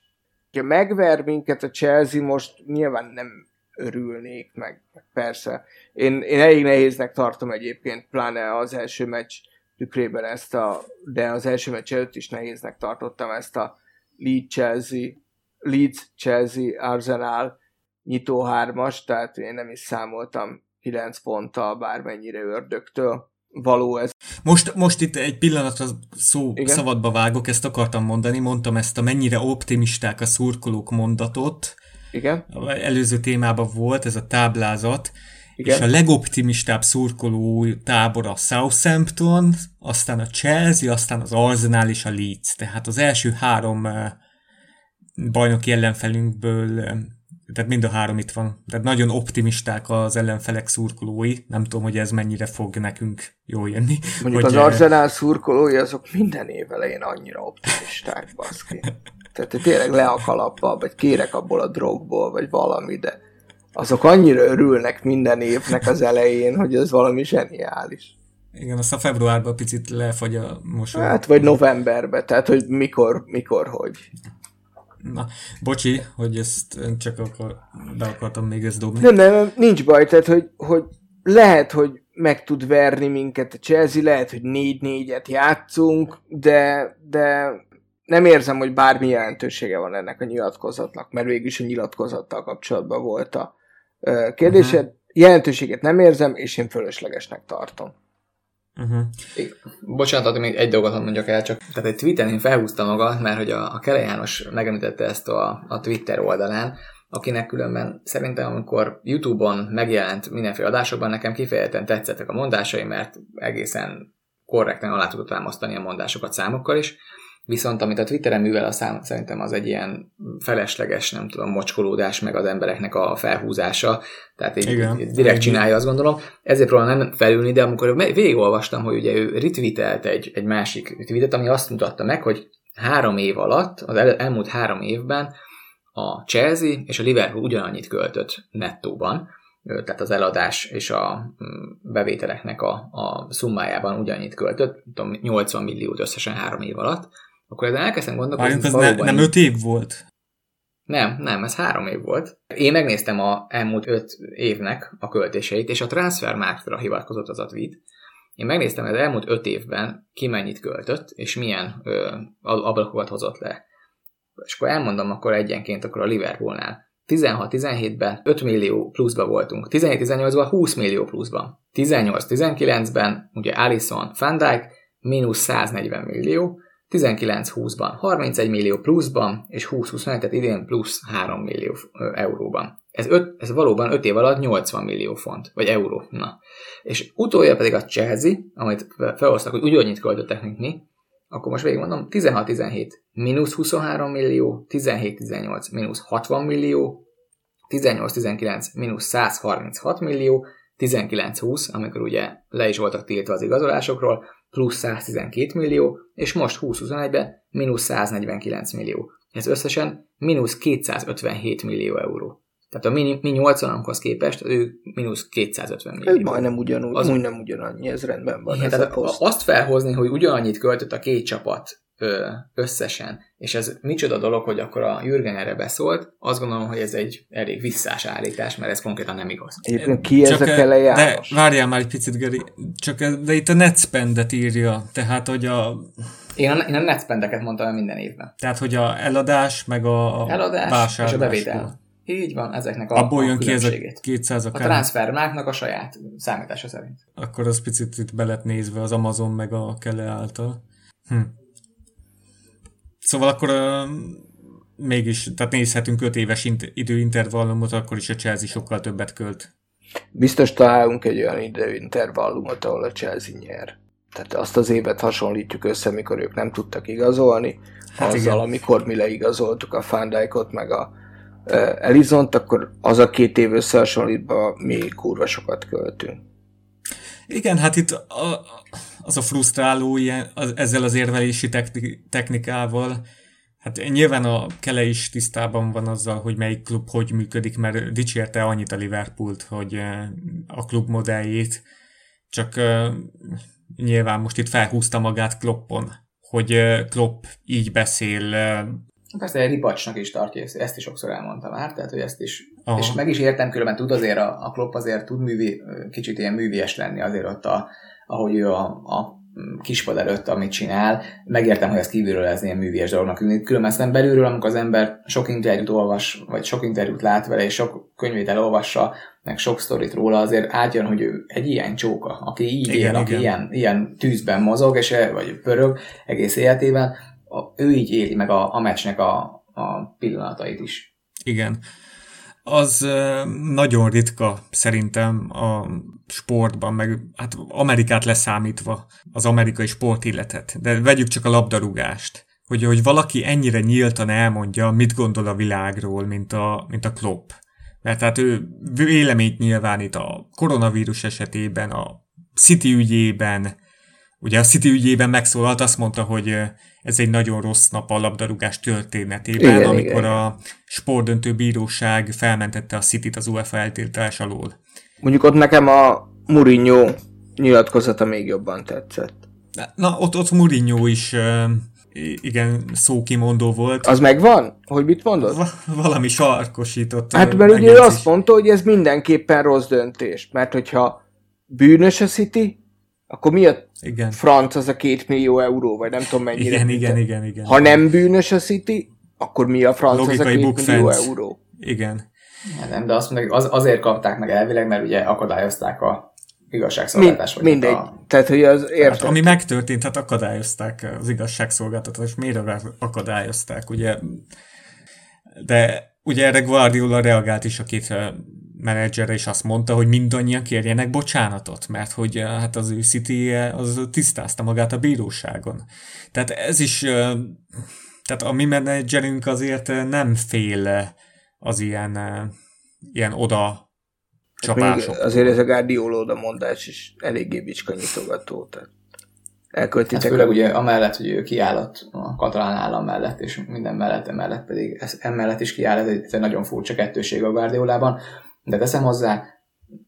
Ha megver minket a Chelsea, most nyilván nem örülnék, meg, persze. Én, én elég nehéznek tartom egyébként, pláne az első meccs tükrében ezt a, de az első meccs előtt is nehéznek tartottam ezt a Leeds Chelsea, Leeds Chelsea Arsenal nyitó hármas, tehát én nem is számoltam 9 ponttal, bármennyire ördögtől való ez. Most, most itt egy pillanat a szó Igen? szabadba vágok, ezt akartam mondani, mondtam ezt a mennyire optimisták a szurkolók mondatot. Igen. Előző témában volt ez a táblázat, igen. és a legoptimistább szurkoló tábor a Southampton, aztán a Chelsea, aztán az Arsenal és a Leeds. Tehát az első három eh, bajnoki ellenfelünkből eh, tehát mind a három itt van. Tehát nagyon optimisták az ellenfelek szurkolói. Nem tudom, hogy ez mennyire fog nekünk jól jönni. Mondjuk hogy az Arsenal szurkolói azok minden év elején annyira optimisták, baszki. Tehát tényleg le a kalapba, vagy kérek abból a drogból, vagy valami, de azok annyira örülnek minden évnek az elején, hogy ez valami zseniális. Igen, azt a februárban picit lefagy a mosoly. Hát, vagy novemberben, tehát hogy mikor, mikor, hogy. Na, bocsi, hogy ezt csak akar, be akartam még ezt dobni. Nem, nem, nincs baj, tehát hogy, hogy lehet, hogy meg tud verni minket a Chelsea, lehet, hogy négy-négyet játszunk, de, de nem érzem, hogy bármi jelentősége van ennek a nyilatkozatnak, mert végülis a nyilatkozattal kapcsolatban volt a kérdésed. Uh-huh. Jelentőséget nem érzem, és én fölöslegesnek tartom. Uh-huh. Bocsánat, még egy dolgot mondjak el, csak tehát egy tweeten én felhúztam magam, mert hogy a, a Kele János megemlítette ezt a, a Twitter oldalán, akinek különben szerintem, amikor YouTube-on megjelent mindenféle adásokban, nekem kifejezetten tetszettek a mondásai, mert egészen korrekten alá tudott támasztani a mondásokat számokkal is, viszont amit a Twitteren művel a szám, szerintem az egy ilyen felesleges, nem tudom, mocskolódás, meg az embereknek a felhúzása, tehát így, Igen. így direkt csinálja, azt gondolom. Ezért próbálom nem felülni, de amikor végigolvastam, hogy ugye ő retweetelt egy, egy másik tweetet, ami azt mutatta meg, hogy három év alatt, az el, elmúlt három évben a Chelsea és a Liverpool ugyanannyit költött nettóban, tehát az eladás és a mm, bevételeknek a, a szummájában ugyannyit költött, tudom, 80 milliót összesen három év alatt, akkor ezen elkezdtem gondolkodni. ez ne, nem öt év volt? Nem, nem, ez három év volt. Én megnéztem a elmúlt öt évnek a költéseit, és a Transfermarktra hivatkozott az a tweet. Én megnéztem, hogy az elmúlt öt évben ki mennyit költött, és milyen ö, ablakokat hozott le. És akkor elmondom akkor egyenként akkor a Liverpoolnál. 16-17-ben 5 millió pluszba voltunk, 17-18-ban 20 millió pluszban, 18-19-ben ugye Allison, Van Dijk, mínusz 140 millió, 19-20-ban 31 millió pluszban, és 20-21, tehát idén plusz 3 millió euróban. Ez, öt, ez valóban 5 év alatt 80 millió font, vagy euró. Na. És utolja pedig a Chelsea, amit felhoztak, hogy ugyannyit költöttek, mint mi, akkor most végigmondom, 16-17 mínusz 23 millió, 17-18 mínusz 60 millió, 18-19 mínusz 136 millió, 19-20, amikor ugye le is voltak tiltva az igazolásokról, plusz 112 millió, és most 2021-ben mínusz 149 millió. Ez összesen mínusz 257 millió euró. Tehát a mi, mi 80-hoz képest ő mínusz 250 millió. Ez majdnem ugyanúgy, az, nem ugyanannyi, ez rendben van. Igen, ez tehát a azt felhozni, hogy ugyanannyit költött a két csapat összesen, és ez micsoda dolog, hogy akkor a Jürgen erre beszólt, azt gondolom, hogy ez egy elég visszás állítás, mert ez konkrétan nem igaz. Egyébként ki ez a Kele De várjál már egy picit, Geri, csak ez, de itt a netspendet írja, tehát hogy a... Én a, én a netspendeket mondtam minden évben. Tehát, hogy a eladás, meg a eladás és a bevétel. Így van, ezeknek a Abból jön ki ez a 200 a A transfermáknak a saját számítása szerint. Akkor az picit itt belet nézve az Amazon meg a Kele által. Hm. Szóval akkor uh, mégis, tehát nézhetünk 5 éves int- időintervallumot, akkor is a Chelsea sokkal többet költ. Biztos találunk egy olyan időintervallumot, ahol a Chelsea nyer. Tehát azt az évet hasonlítjuk össze, mikor ők nem tudtak igazolni, hát azzal, igen. amikor mi leigazoltuk a Fandijkot, meg a uh, Elizont, akkor az a két év összehasonlítva mi kurva sokat költünk. Igen, hát itt a, az a frusztráló ilyen, az, ezzel az érvelési technikával, hát nyilván a Kele is tisztában van azzal, hogy melyik klub hogy működik, mert dicsérte annyit a Liverpoolt, hogy a klub modelljét, csak nyilván most itt felhúzta magát Kloppon, hogy Klopp így beszél Persze egy ripacsnak is tartja, ezt is sokszor elmondtam már, tehát hogy ezt is, Aha. és meg is értem, különben tud azért a, a Klopp azért tud művi, kicsit ilyen művies lenni azért ott, a, ahogy ő a, a kispad előtt, amit csinál. Megértem, hogy ez kívülről ez ilyen művies dolognak tűnik. Különben aztán belülről, amikor az ember sok interjút olvas, vagy sok interjút lát vele, és sok könyvét elolvassa, meg sok sztorit róla, azért átjön, hogy ő egy ilyen csóka, aki így igen, él, igen. aki ilyen, ilyen tűzben mozog, és, vagy pörög egész életében, a, ő így éli meg a, a meccsnek a, a pillanatait is. Igen. Az nagyon ritka szerintem a sportban, meg hát Amerikát leszámítva az amerikai sportilletet. De vegyük csak a labdarúgást. Hogy, hogy valaki ennyire nyíltan elmondja, mit gondol a világról, mint a, mint a Klopp. Mert hát ő véleményt nyilvánít a koronavírus esetében, a City ügyében, ugye a City ügyében megszólalt, azt mondta, hogy ez egy nagyon rossz nap a labdarúgás történetében, igen, amikor igen. a sportdöntő bíróság felmentette a City-t az UEFA eltiltás alól. Mondjuk ott nekem a Mourinho nyilatkozata még jobban tetszett. Na, ott, ott Mourinho is igen, szókimondó volt. Az megvan? Hogy mit mondod? Va- valami sarkosított. Hát mert ugye ő azt mondta, hogy ez mindenképpen rossz döntés, mert hogyha bűnös a City, akkor mi a igen. franc az a két millió euró, vagy nem tudom mennyire. Igen, igen, igen, igen. Ha nem bűnös a City, akkor mi a franc Logikai az a két millió euró. Igen. Nem, de azt mondják, az, azért kapták meg elvileg, mert ugye akadályozták a igazságszolgáltatás. Mind, mindegy. A... Tehát, hogy az érted. Hát, ami megtörtént, hát akadályozták az igazságszolgáltatást. Miért akadályozták, ugye? De ugye erre Guardiola reagált is a két menedzser és azt mondta, hogy mindannyian kérjenek bocsánatot, mert hogy hát az ő City az tisztázta magát a bíróságon. Tehát ez is, tehát a mi menedzserünk azért nem fél az ilyen, ilyen oda csapások. Azért ez a Guardiola oda mondás is eléggé bicskanyitogató. Tehát elköltitek. Hát főleg ugye amellett, hogy ő kiállott a katalán állam mellett, és minden mellett, emellett pedig ez, emellett is kiáll, ez egy, ez egy nagyon furcsa kettőség a Guardiolában, de teszem hozzá,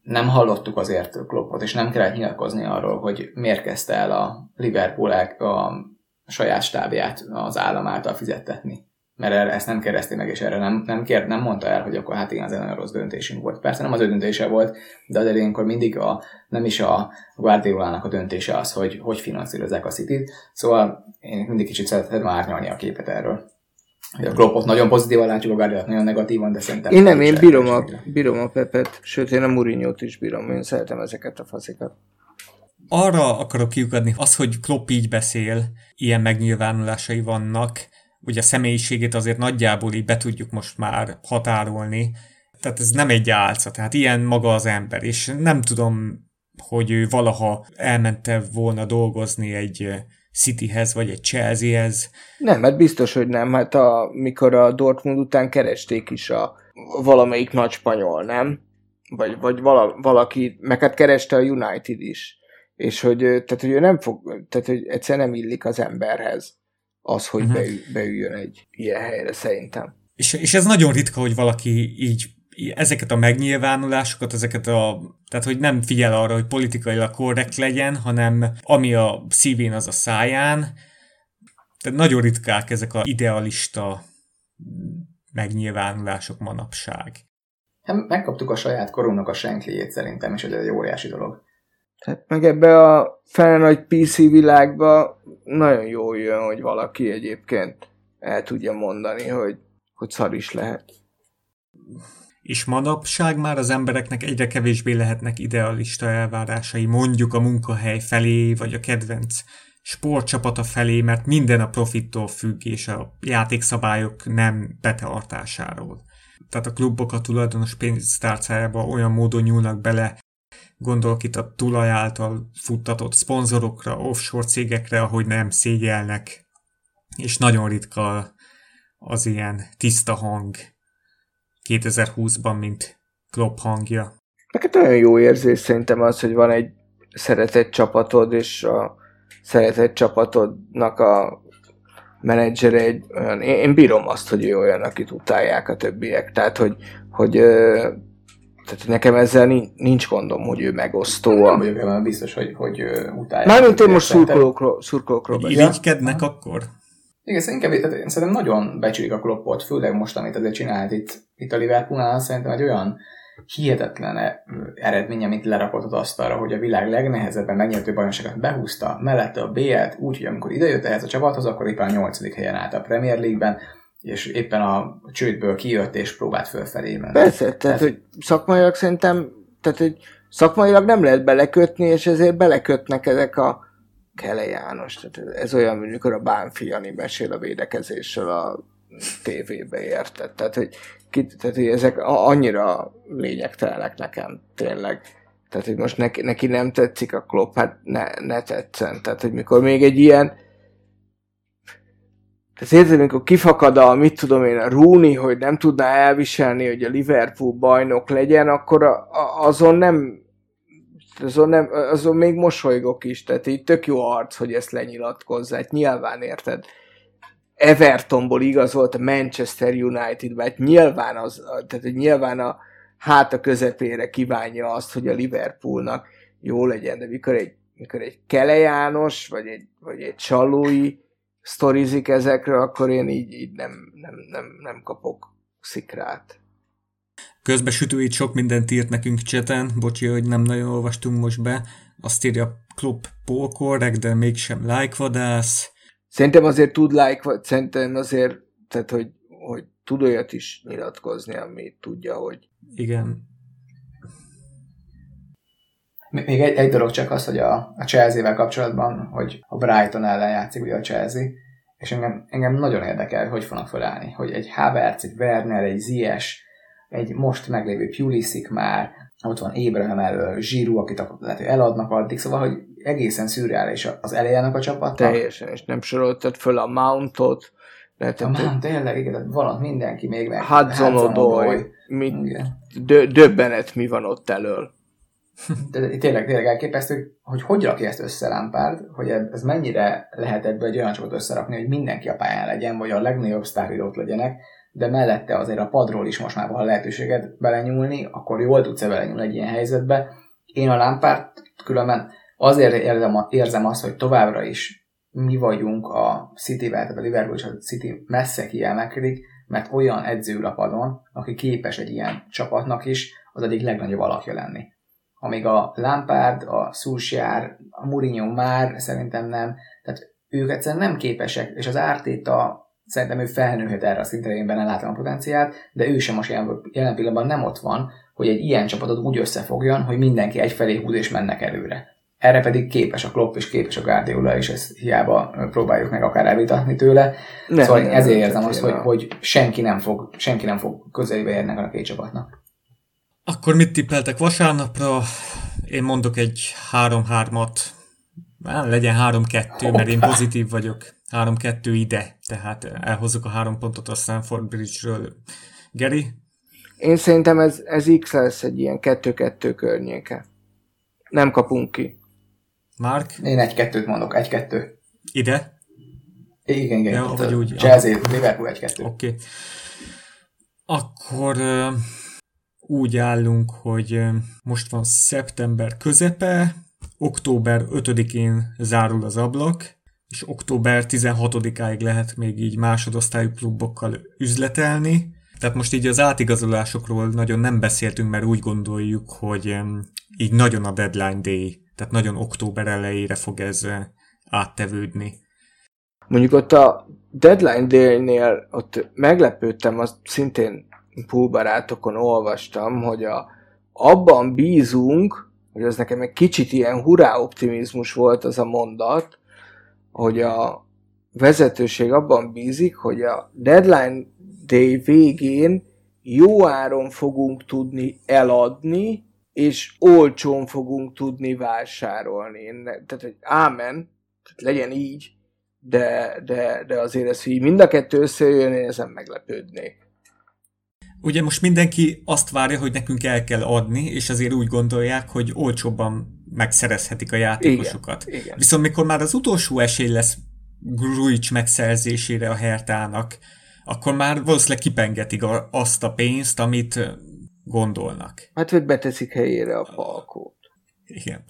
nem hallottuk azért Kloppot, és nem kellett nyilatkozni arról, hogy miért kezdte el a Liverpool a saját stábját az állam által fizettetni mert erre, ezt nem kérdezte meg, és erre nem, nem, kér, nem mondta el, hogy akkor hát igen, ez egy nagyon rossz döntésünk volt. Persze nem az ő döntése volt, de az ilyenkor mindig a, nem is a Guardiolának a döntése az, hogy hogy finanszírozzák a city Szóval én mindig kicsit szeretem árnyalni a képet erről. A Kloppot nagyon pozitívan látjuk, a Guardiolát nagyon negatívan, de szerintem... Én nem, én bírom a, bírom a Pepet, sőt én a mourinho is bírom, én szeretem ezeket a faszikat. Arra akarok kiukadni, az, hogy Klopp így beszél, ilyen megnyilvánulásai vannak, ugye a személyiségét azért nagyjából így be tudjuk most már határolni, tehát ez nem egy álca, tehát ilyen maga az ember, és nem tudom, hogy ő valaha elmente volna dolgozni egy Cityhez, vagy egy Chelseahez. Nem, hát biztos, hogy nem. Hát a, mikor a Dortmund után keresték is a valamelyik nagy spanyol, nem? Vagy, vagy vala, valaki, meg hát kereste a United is. És hogy, tehát, hogy ő nem fog, tehát, hogy egyszer nem illik az emberhez az, hogy uh-huh. beül, beüljön egy ilyen helyre szerintem. És, és ez nagyon ritka, hogy valaki így ezeket a megnyilvánulásokat, ezeket a, tehát hogy nem figyel arra, hogy politikailag korrekt legyen, hanem ami a szívén, az a száján. Tehát nagyon ritkák ezek a idealista megnyilvánulások manapság. Hát megkaptuk a saját korunknak a senkliét szerintem, és ez egy óriási dolog. Tehát meg ebbe a fel nagy PC világba nagyon jól jön, hogy valaki egyébként el tudja mondani, hogy, hogy szar is lehet. És manapság már az embereknek egyre kevésbé lehetnek idealista elvárásai, mondjuk a munkahely felé, vagy a kedvenc sportcsapata felé, mert minden a profittól függ, és a játékszabályok nem betartásáról. Tehát a klubok a tulajdonos pénztárcájába olyan módon nyúlnak bele, Gondolok itt a tulaj által futtatott szponzorokra, offshore cégekre, ahogy nem szégyelnek, és nagyon ritka az ilyen tiszta hang 2020-ban, mint Klopp hangja. Neked olyan jó érzés szerintem az, hogy van egy szeretett csapatod, és a szeretett csapatodnak a menedzsere egy olyan, én, én bírom azt, hogy ő olyan, akit utálják a többiek. Tehát, hogy, hogy tehát nekem ezzel nincs gondom, hogy ő megosztó. Nem vagyok ebben biztos, hogy, hogy utálják. Mármint én most szurkolókról, szurkolókról beszélek. Irigykednek akkor? Igen, szerintem, én szerintem nagyon becsülik a kloppot, főleg most, amit azért csinált itt, itt a Liverpoolnál, szerintem egy olyan hihetetlen eredmény, amit lerakott az asztalra, hogy a világ legnehezebben megnyertő bajnokságot behúzta, mellette a BL-t, úgy, hogy amikor idejött ehhez a csapathoz, akkor éppen a nyolcadik helyen állt a Premier League-ben, és éppen a csődből kijött és próbált fölfelé menni. Persze, tehát, tehát hogy szakmailag szerintem, tehát hogy szakmailag nem lehet belekötni, és ezért belekötnek ezek a Kele János. Tehát ez olyan, mint mikor a Bánfi Jani mesél a védekezésről a tévébe érted. Tehát, hogy, ki, tehát, hogy ezek annyira lényegtelenek nekem, tényleg. Tehát, hogy most neki, neki nem tetszik a klub, hát ne, ne tetszen. Tehát, hogy mikor még egy ilyen tehát érted, amikor kifakad a, mit tudom én, a Rooney, hogy nem tudná elviselni, hogy a Liverpool bajnok legyen, akkor a, a, azon nem azon, nem, azon még mosolygok is, tehát így tök jó arc, hogy ezt lenyilatkozzák, nyilván érted. Evertonból igazolt a Manchester United, mert nyilván az, tehát nyilván a hát a közepére kívánja azt, hogy a Liverpoolnak jó legyen, de mikor egy, mikor egy Kele János, vagy egy, vagy egy Csalói, sztorizik ezekről, akkor én így, így nem, nem, nem, nem kapok szikrát. Közben Sütő itt sok mindent írt nekünk cseten, bocsi, hogy nem nagyon olvastunk most be. Azt írja Klub polkorrek, de mégsem like vadász. Szerintem azért tud like, szerintem azért, tehát hogy, hogy tud olyat is nyilatkozni, amit tudja, hogy... Igen. Még egy, egy dolog csak az, hogy a, a Chelsea-vel kapcsolatban, hogy a Brighton ellen játszik ugye a Chelsea, és engem, engem nagyon érdekel, hogy fognak felállni, hogy egy Havertz, egy Werner, egy Zies, egy most meglévő Pulisic már, ott van Abraham elől, Zsíru, akit lehet, hogy eladnak addig, szóval, hogy egészen szürreális az elejének a csapat. Teljesen, és nem soroltad föl a Mountot, lehet, a Mount, tényleg, igen, van mindenki még meg. Hudson Odoi, dö- döbbenet mi van ott elől. De tényleg, tényleg elképesztő, hogy hogy rakja ezt össze Lampard, hogy ez mennyire lehet ebbe egy olyan csapat összerakni, hogy mindenki a pályán legyen, vagy a legnagyobb sztáridót legyenek, de mellette azért a padról is most már van lehetőséget belenyúlni, akkor jól tudsz-e belenyúlni egy ilyen helyzetbe. Én a Lampard különben azért érzem, érzem azt, hogy továbbra is mi vagyunk a City-vel, tehát a Liverpool és a City messze kiemelkedik, mert olyan edző lapadon, aki képes egy ilyen csapatnak is az egyik legnagyobb alakja lenni. Amíg a Lampard, a Solskjaer, a Mourinho már szerintem nem, tehát ők egyszerűen nem képesek, és az Ártéta szerintem ő felnőhet erre a szintre, én benne látom a potenciált, de ő sem most jelen, jelen pillanatban nem ott van, hogy egy ilyen csapatot úgy összefogjon, hogy mindenki egyfelé húz és mennek előre. Erre pedig képes a Klopp és képes a Guardiola, és ezt hiába próbáljuk meg akár elvitatni tőle. Nem, szóval nem, ezért érzem azt, hogy, hogy senki nem fog, senki nem fog közelébe érni a két csapatnak. Akkor mit tippeltek vasárnapra? Én mondok egy 3-3-at. Legyen 3-2, mert én pozitív vagyok. 3-2 ide, tehát elhozzuk a három pontot a Stanford Bridge-ről. Geri? Én szerintem ez, ez X lesz egy ilyen 2-2 környéke. Nem kapunk ki. Mark? Én egy-kettőt mondok, egy-kettő. Ide? Igen, igen. Ja, vagy úgy. Chelsea, Liverpool egy-kettő. Oké. Okay. Akkor uh, úgy állunk, hogy uh, most van szeptember közepe, október 5-én zárul az ablak, és október 16-áig lehet még így másodosztályú klubokkal üzletelni. Tehát most így az átigazolásokról nagyon nem beszéltünk, mert úgy gondoljuk, hogy így nagyon a deadline day tehát nagyon október elejére fog ez eh, áttevődni. Mondjuk ott a Deadline Day-nél ott meglepődtem, azt szintén poolbarátokon olvastam, hogy a, abban bízunk, hogy az nekem egy kicsit ilyen hurrá optimizmus volt az a mondat, hogy a vezetőség abban bízik, hogy a Deadline Day végén jó áron fogunk tudni eladni, és olcsón fogunk tudni vásárolni. Én, tehát, hogy ámen, tehát legyen így, de, de, de azért ez, hogy mind a kettő összejön, én ezen meglepődnék. Ugye most mindenki azt várja, hogy nekünk el kell adni, és azért úgy gondolják, hogy olcsóbban megszerezhetik a játékosokat. Igen, igen. Viszont mikor már az utolsó esély lesz Grujic megszerzésére a Hertának, akkor már valószínűleg kipengetik azt a pénzt, amit gondolnak. Hát, hogy beteszik helyére a falkót. Igen.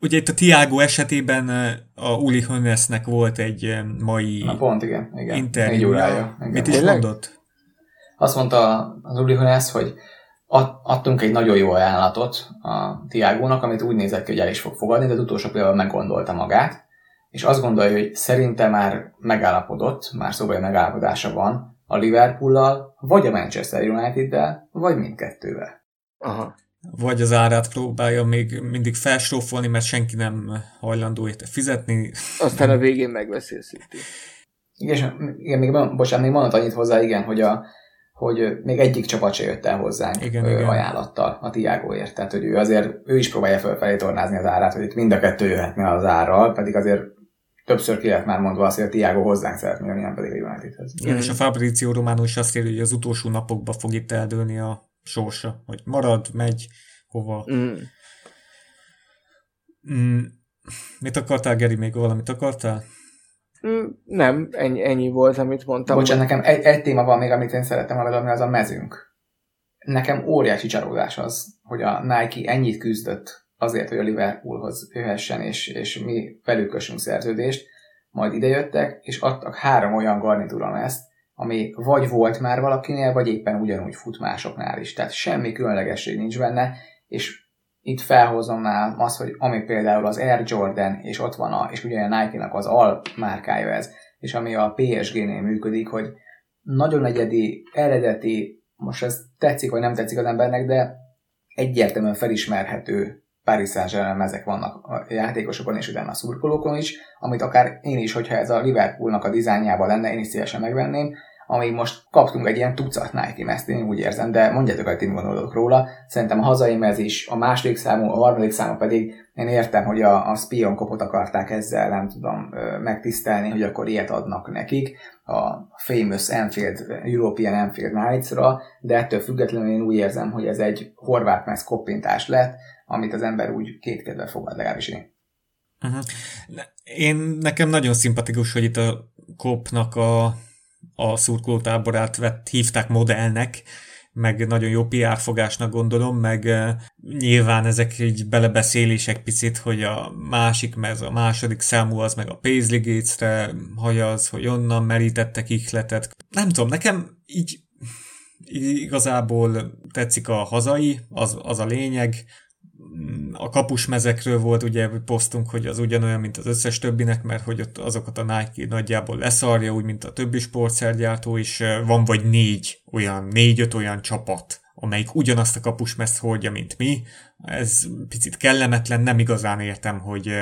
Ugye itt a Tiago esetében a Uli Hönesnek volt egy mai Na pont, igen. igen. interjúja. Mit is Tényleg? mondott? Azt mondta az Uli Hönes, hogy adtunk egy nagyon jó ajánlatot a Tiagónak, amit úgy nézett ki, hogy el is fog fogadni, de az utolsó pillanatban meggondolta magát, és azt gondolja, hogy szerinte már megállapodott, már szobai megállapodása van, a Liverpool-lal, vagy a Manchester United-del, vagy mindkettővel. Aha. Vagy az árát próbálja még mindig felsófolni, mert senki nem hajlandó érte fizetni. Aztán a végén megveszi a City. Igen, igen még, bocsánat, még mondott annyit hozzá, igen, hogy, a, hogy még egyik csapat se jött el hozzánk igen, ö, igen. ajánlattal a Tiagoért. Tehát, hogy ő azért, ő is próbálja fölfelé tornázni az árát, hogy itt mind a kettő jöhetne az árral, pedig azért többször ki lehet már mondva azt, hogy a Tiago hozzánk szeretne jönni, nem pedig a Unitedhez. Igen, és a Fabrizio Romano is azt írja, hogy az utolsó napokban fog itt eldőlni a sorsa, hogy marad, megy, hova. Mm. Mm. Mit akartál, Geri, még valamit akartál? Mm, nem, ennyi, ennyi volt, amit mondtam. Bocsánat, nekem egy, egy téma van még, amit én szeretem megadni, az a mezünk. Nekem óriási csalódás az, hogy a Nike ennyit küzdött azért, hogy a Liverpoolhoz jöhessen, és, és mi velük kössünk szerződést, majd idejöttek, és adtak három olyan garnitúron ezt, ami vagy volt már valakinél, vagy éppen ugyanúgy fut másoknál is. Tehát semmi különlegesség nincs benne, és itt felhozom az, hogy ami például az Air Jordan, és ott van a, és ugye a Nike-nak az al márkája ez, és ami a PSG-nél működik, hogy nagyon egyedi, eredeti, most ez tetszik vagy nem tetszik az embernek, de egyértelműen felismerhető Paris Saint-Germain ezek vannak a játékosokon és utána a szurkolókon is, amit akár én is, hogyha ez a Liverpoolnak a dizájnjában lenne, én is szívesen megvenném, ami most kaptunk egy ilyen tucat Nike ezt én úgy érzem, de mondjátok, hogy ti gondolok róla. Szerintem a hazai is, a második számú, a harmadik számú pedig én értem, hogy a, a spion kopot akarták ezzel, nem tudom, megtisztelni, hogy akkor ilyet adnak nekik a famous Enfield, European Enfield Knights-ra, de ettől függetlenül én úgy érzem, hogy ez egy horvát mez koppintás lett, amit az ember úgy kétkedve fogad, legalábbis én. Uh-huh. Én nekem nagyon szimpatikus, hogy itt a kopnak a a szurkolótáborát vett, hívták modellnek, meg nagyon jó PR fogásnak gondolom, meg nyilván ezek így belebeszélések picit, hogy a másik mez, a második számú az meg a Paisley Gates-re hajaz, hogy onnan merítettek ihletet. Nem tudom, nekem így igazából tetszik a hazai, az, az a lényeg, a kapusmezekről volt ugye posztunk, hogy az ugyanolyan, mint az összes többinek, mert hogy ott azokat a Nike nagyjából leszarja, úgy, mint a többi sportszergyártó, és van vagy négy olyan, négy-öt olyan csapat, amelyik ugyanazt a kapusmezt hordja, mint mi. Ez picit kellemetlen, nem igazán értem, hogy,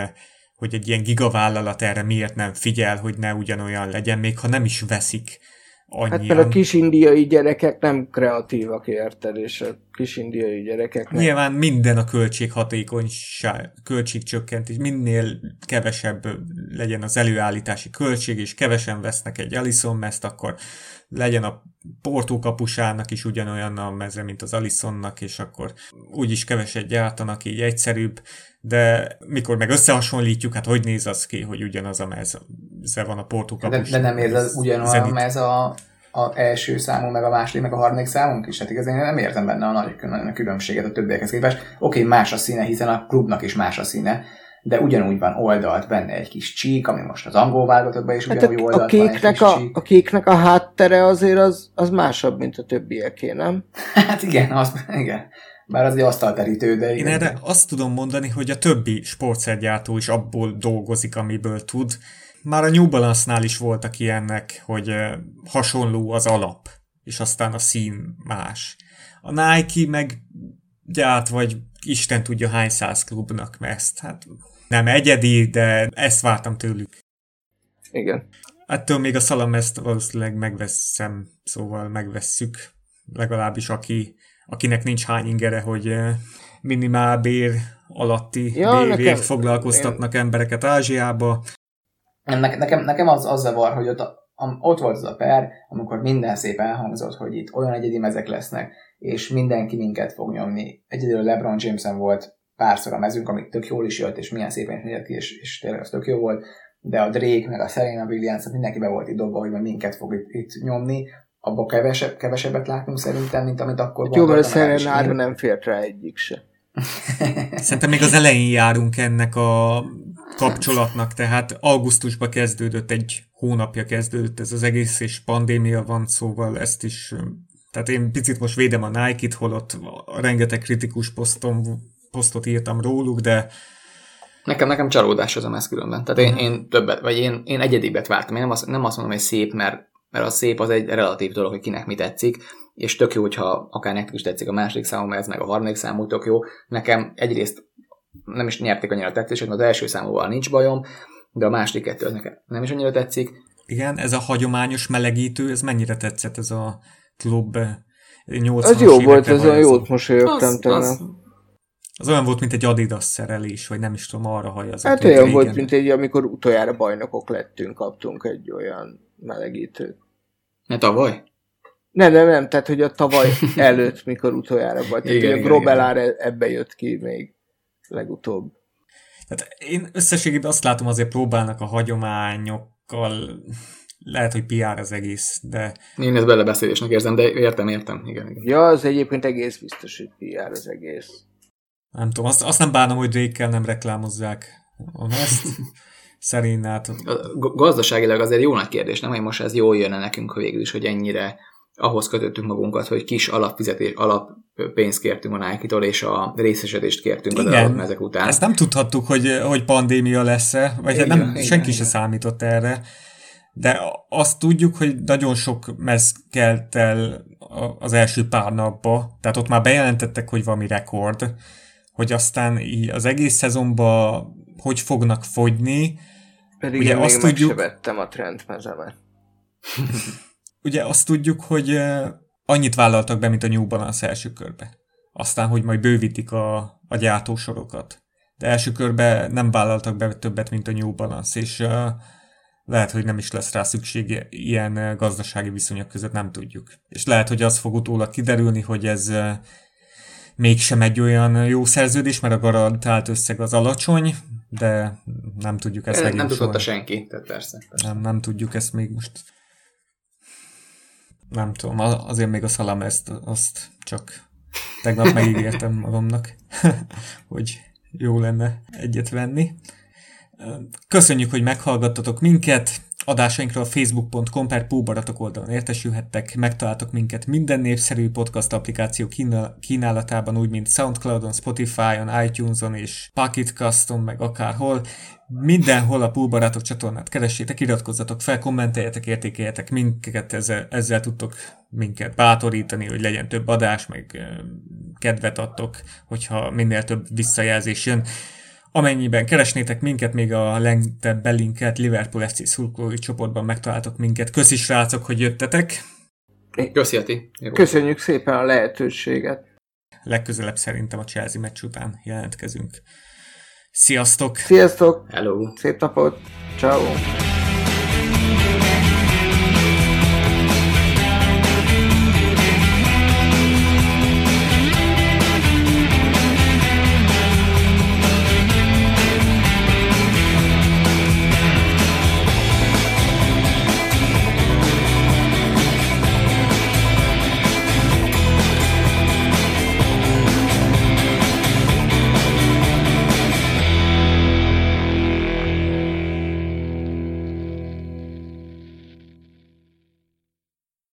hogy egy ilyen gigavállalat erre miért nem figyel, hogy ne ugyanolyan legyen, még ha nem is veszik annyian. Hát mert a kis indiai gyerekek nem kreatívak, érted, és a kis indiai gyerekek nem. Nyilván minden a költséghatékonyság, költségcsökkentés, minél kevesebb legyen az előállítási költség, és kevesen vesznek egy Alison mezt, akkor legyen a portókapusának is ugyanolyan a meze, mint az Alisonnak, és akkor úgyis keveset gyártanak, így egyszerűbb, de mikor meg összehasonlítjuk, hát hogy néz az ki, hogy ugyanaz a mez, van a portókapus. De, de nem érzed ugyanolyan a mez a, a első számú, meg a második, meg a harmadik számunk is? Hát igazán nem érzem benne a nagy különbséget a többiekhez képest. Oké, okay, más a színe, hiszen a klubnak is más a színe, de ugyanúgy van oldalt benne egy kis csík, ami most az angol válogatottban is hát ugyanúgy oldalt a kéknek van egy a, a kéknek a háttere azért az, az másabb, mint a többieké, nem? hát igen, az, igen. Bár az egy asztalterítő, de... Én erre azt tudom mondani, hogy a többi sportszergyártó is abból dolgozik, amiből tud. Már a New Balance-nál is voltak ilyennek, hogy hasonló az alap, és aztán a szín más. A Nike meg gyárt, vagy Isten tudja hány száz klubnak ezt. Hát nem egyedi, de ezt vártam tőlük. Igen. Ettől még a Salamezt valószínűleg megveszem, szóval megvesszük. Legalábbis aki, akinek nincs hány ingere, hogy eh, minimálbér alatti ja, bér, foglalkoztatnak én... embereket Ázsiába. Ne, nekem, nekem az, az zavar, hogy ott, a, ott volt az a per, amikor minden szép elhangzott, hogy itt olyan egyedi mezek lesznek, és mindenki minket fog nyomni. Egyedül LeBron Jameson volt párszor a mezünk, amit tök jól is jött, és milyen szépen is nézett ki, és, és tényleg az tök jó volt, de a Drake, meg a Serena Williams, mindenki be volt itt dobva, hogy minket fog itt, itt nyomni, abba kevesebb, kevesebbet látunk szerintem, mint amit akkor hát Jó, mert a Serena nem fért rá egyik se. Szerintem még az elején járunk ennek a kapcsolatnak, tehát augusztusban kezdődött, egy hónapja kezdődött ez az egész, és pandémia van, szóval ezt is tehát én picit most védem a Nike-t, holott rengeteg kritikus posztom, posztot írtam róluk, de Nekem, nekem csalódás az a mez különben. Tehát én, én többet, vagy én, én egyedibet vártam. Én nem azt, nem azt mondom, hogy szép, mert, mert a szép az egy relatív dolog, hogy kinek mi tetszik, és tök jó, hogyha akár nektek is tetszik a második számú, ez meg a harmadik számú tök jó. Nekem egyrészt nem is nyerték annyira tetszését, mert az első számúval nincs bajom, de a második kettő az nekem nem is annyira tetszik. Igen, ez a hagyományos melegítő, ez mennyire tetszett ez a klub 80 Az jó volt, ez a jót mosolyogtam az, az, az olyan volt, mint egy Adidas szerelés, vagy nem is tudom, arra hajazott. Hát olyan régen. volt, mint egy, amikor utoljára bajnokok lettünk, kaptunk egy olyan melegítőt. Ne tavaly? Nem, nem, nem, tehát hogy a tavaly előtt, mikor utoljára volt. Tehát, igen, a Grobelár igen. ebbe jött ki még legutóbb. Tehát én összességében azt látom, azért próbálnak a hagyományokkal lehet, hogy PR az egész, de... Én ezt belebeszélésnek érzem, de értem, értem, igen, igen. Ja, az egyébként egész biztos, hogy PR az egész. Nem tudom, azt, azt nem bánom, hogy drake nem reklámozzák ezt. Szerinát. Gazdaságilag azért jó nagy kérdés, nem, hogy most ez jól jönne nekünk végül is, hogy ennyire ahhoz kötöttünk magunkat, hogy kis alapfizetés, alappénzt kértünk a Nike-tól, és a részesedést kértünk igen, az ezek után. Ezt nem tudhattuk, hogy, hogy pandémia lesz-e, vagy igen, nem, igen, senki igen. se számított erre de azt tudjuk, hogy nagyon sok mez kelt el az első pár napba, tehát ott már bejelentettek, hogy valami rekord, hogy aztán így az egész szezonban hogy fognak fogyni. Pedig ugye én azt még tudjuk, a trendmezemet. ugye azt tudjuk, hogy annyit vállaltak be, mint a New Balance első körbe. Aztán, hogy majd bővítik a, a gyártósorokat. De első körbe nem vállaltak be többet, mint a New Balance, és uh, lehet, hogy nem is lesz rá szükség ilyen gazdasági viszonyok között, nem tudjuk. És lehet, hogy az fog utólag kiderülni, hogy ez mégsem egy olyan jó szerződés, mert a garantált összeg az alacsony, de nem tudjuk ezt meg. Nem tudott senki, tehát persze, persze. Nem, nem tudjuk ezt még most. Nem tudom, azért még a szalam ezt, azt csak tegnap megígértem magamnak, hogy jó lenne egyet venni. Köszönjük, hogy meghallgattatok minket. Adásainkról facebook.com per Póbaratok oldalon értesülhettek, megtaláltok minket minden népszerű podcast applikáció kínálatában, úgy mint Soundcloudon, Spotify-on, iTunes-on és Pocketcast-on, meg akárhol. Mindenhol a Póbaratok csatornát keressétek, iratkozzatok fel, kommenteljetek, értékeljetek minket, ezzel, ezzel tudtok minket bátorítani, hogy legyen több adás, meg kedvet adtok, hogyha minél több visszajelzés jön. Amennyiben keresnétek minket, még a legtebb belinket Liverpool FC szurkolói csoportban megtaláltok minket. Köszi srácok, hogy jöttetek. Köszi, Ati. Köszönjük szépen a lehetőséget. Legközelebb szerintem a Chelsea meccs után jelentkezünk. Sziasztok! Sziasztok! Hello! Szép napot! Ciao.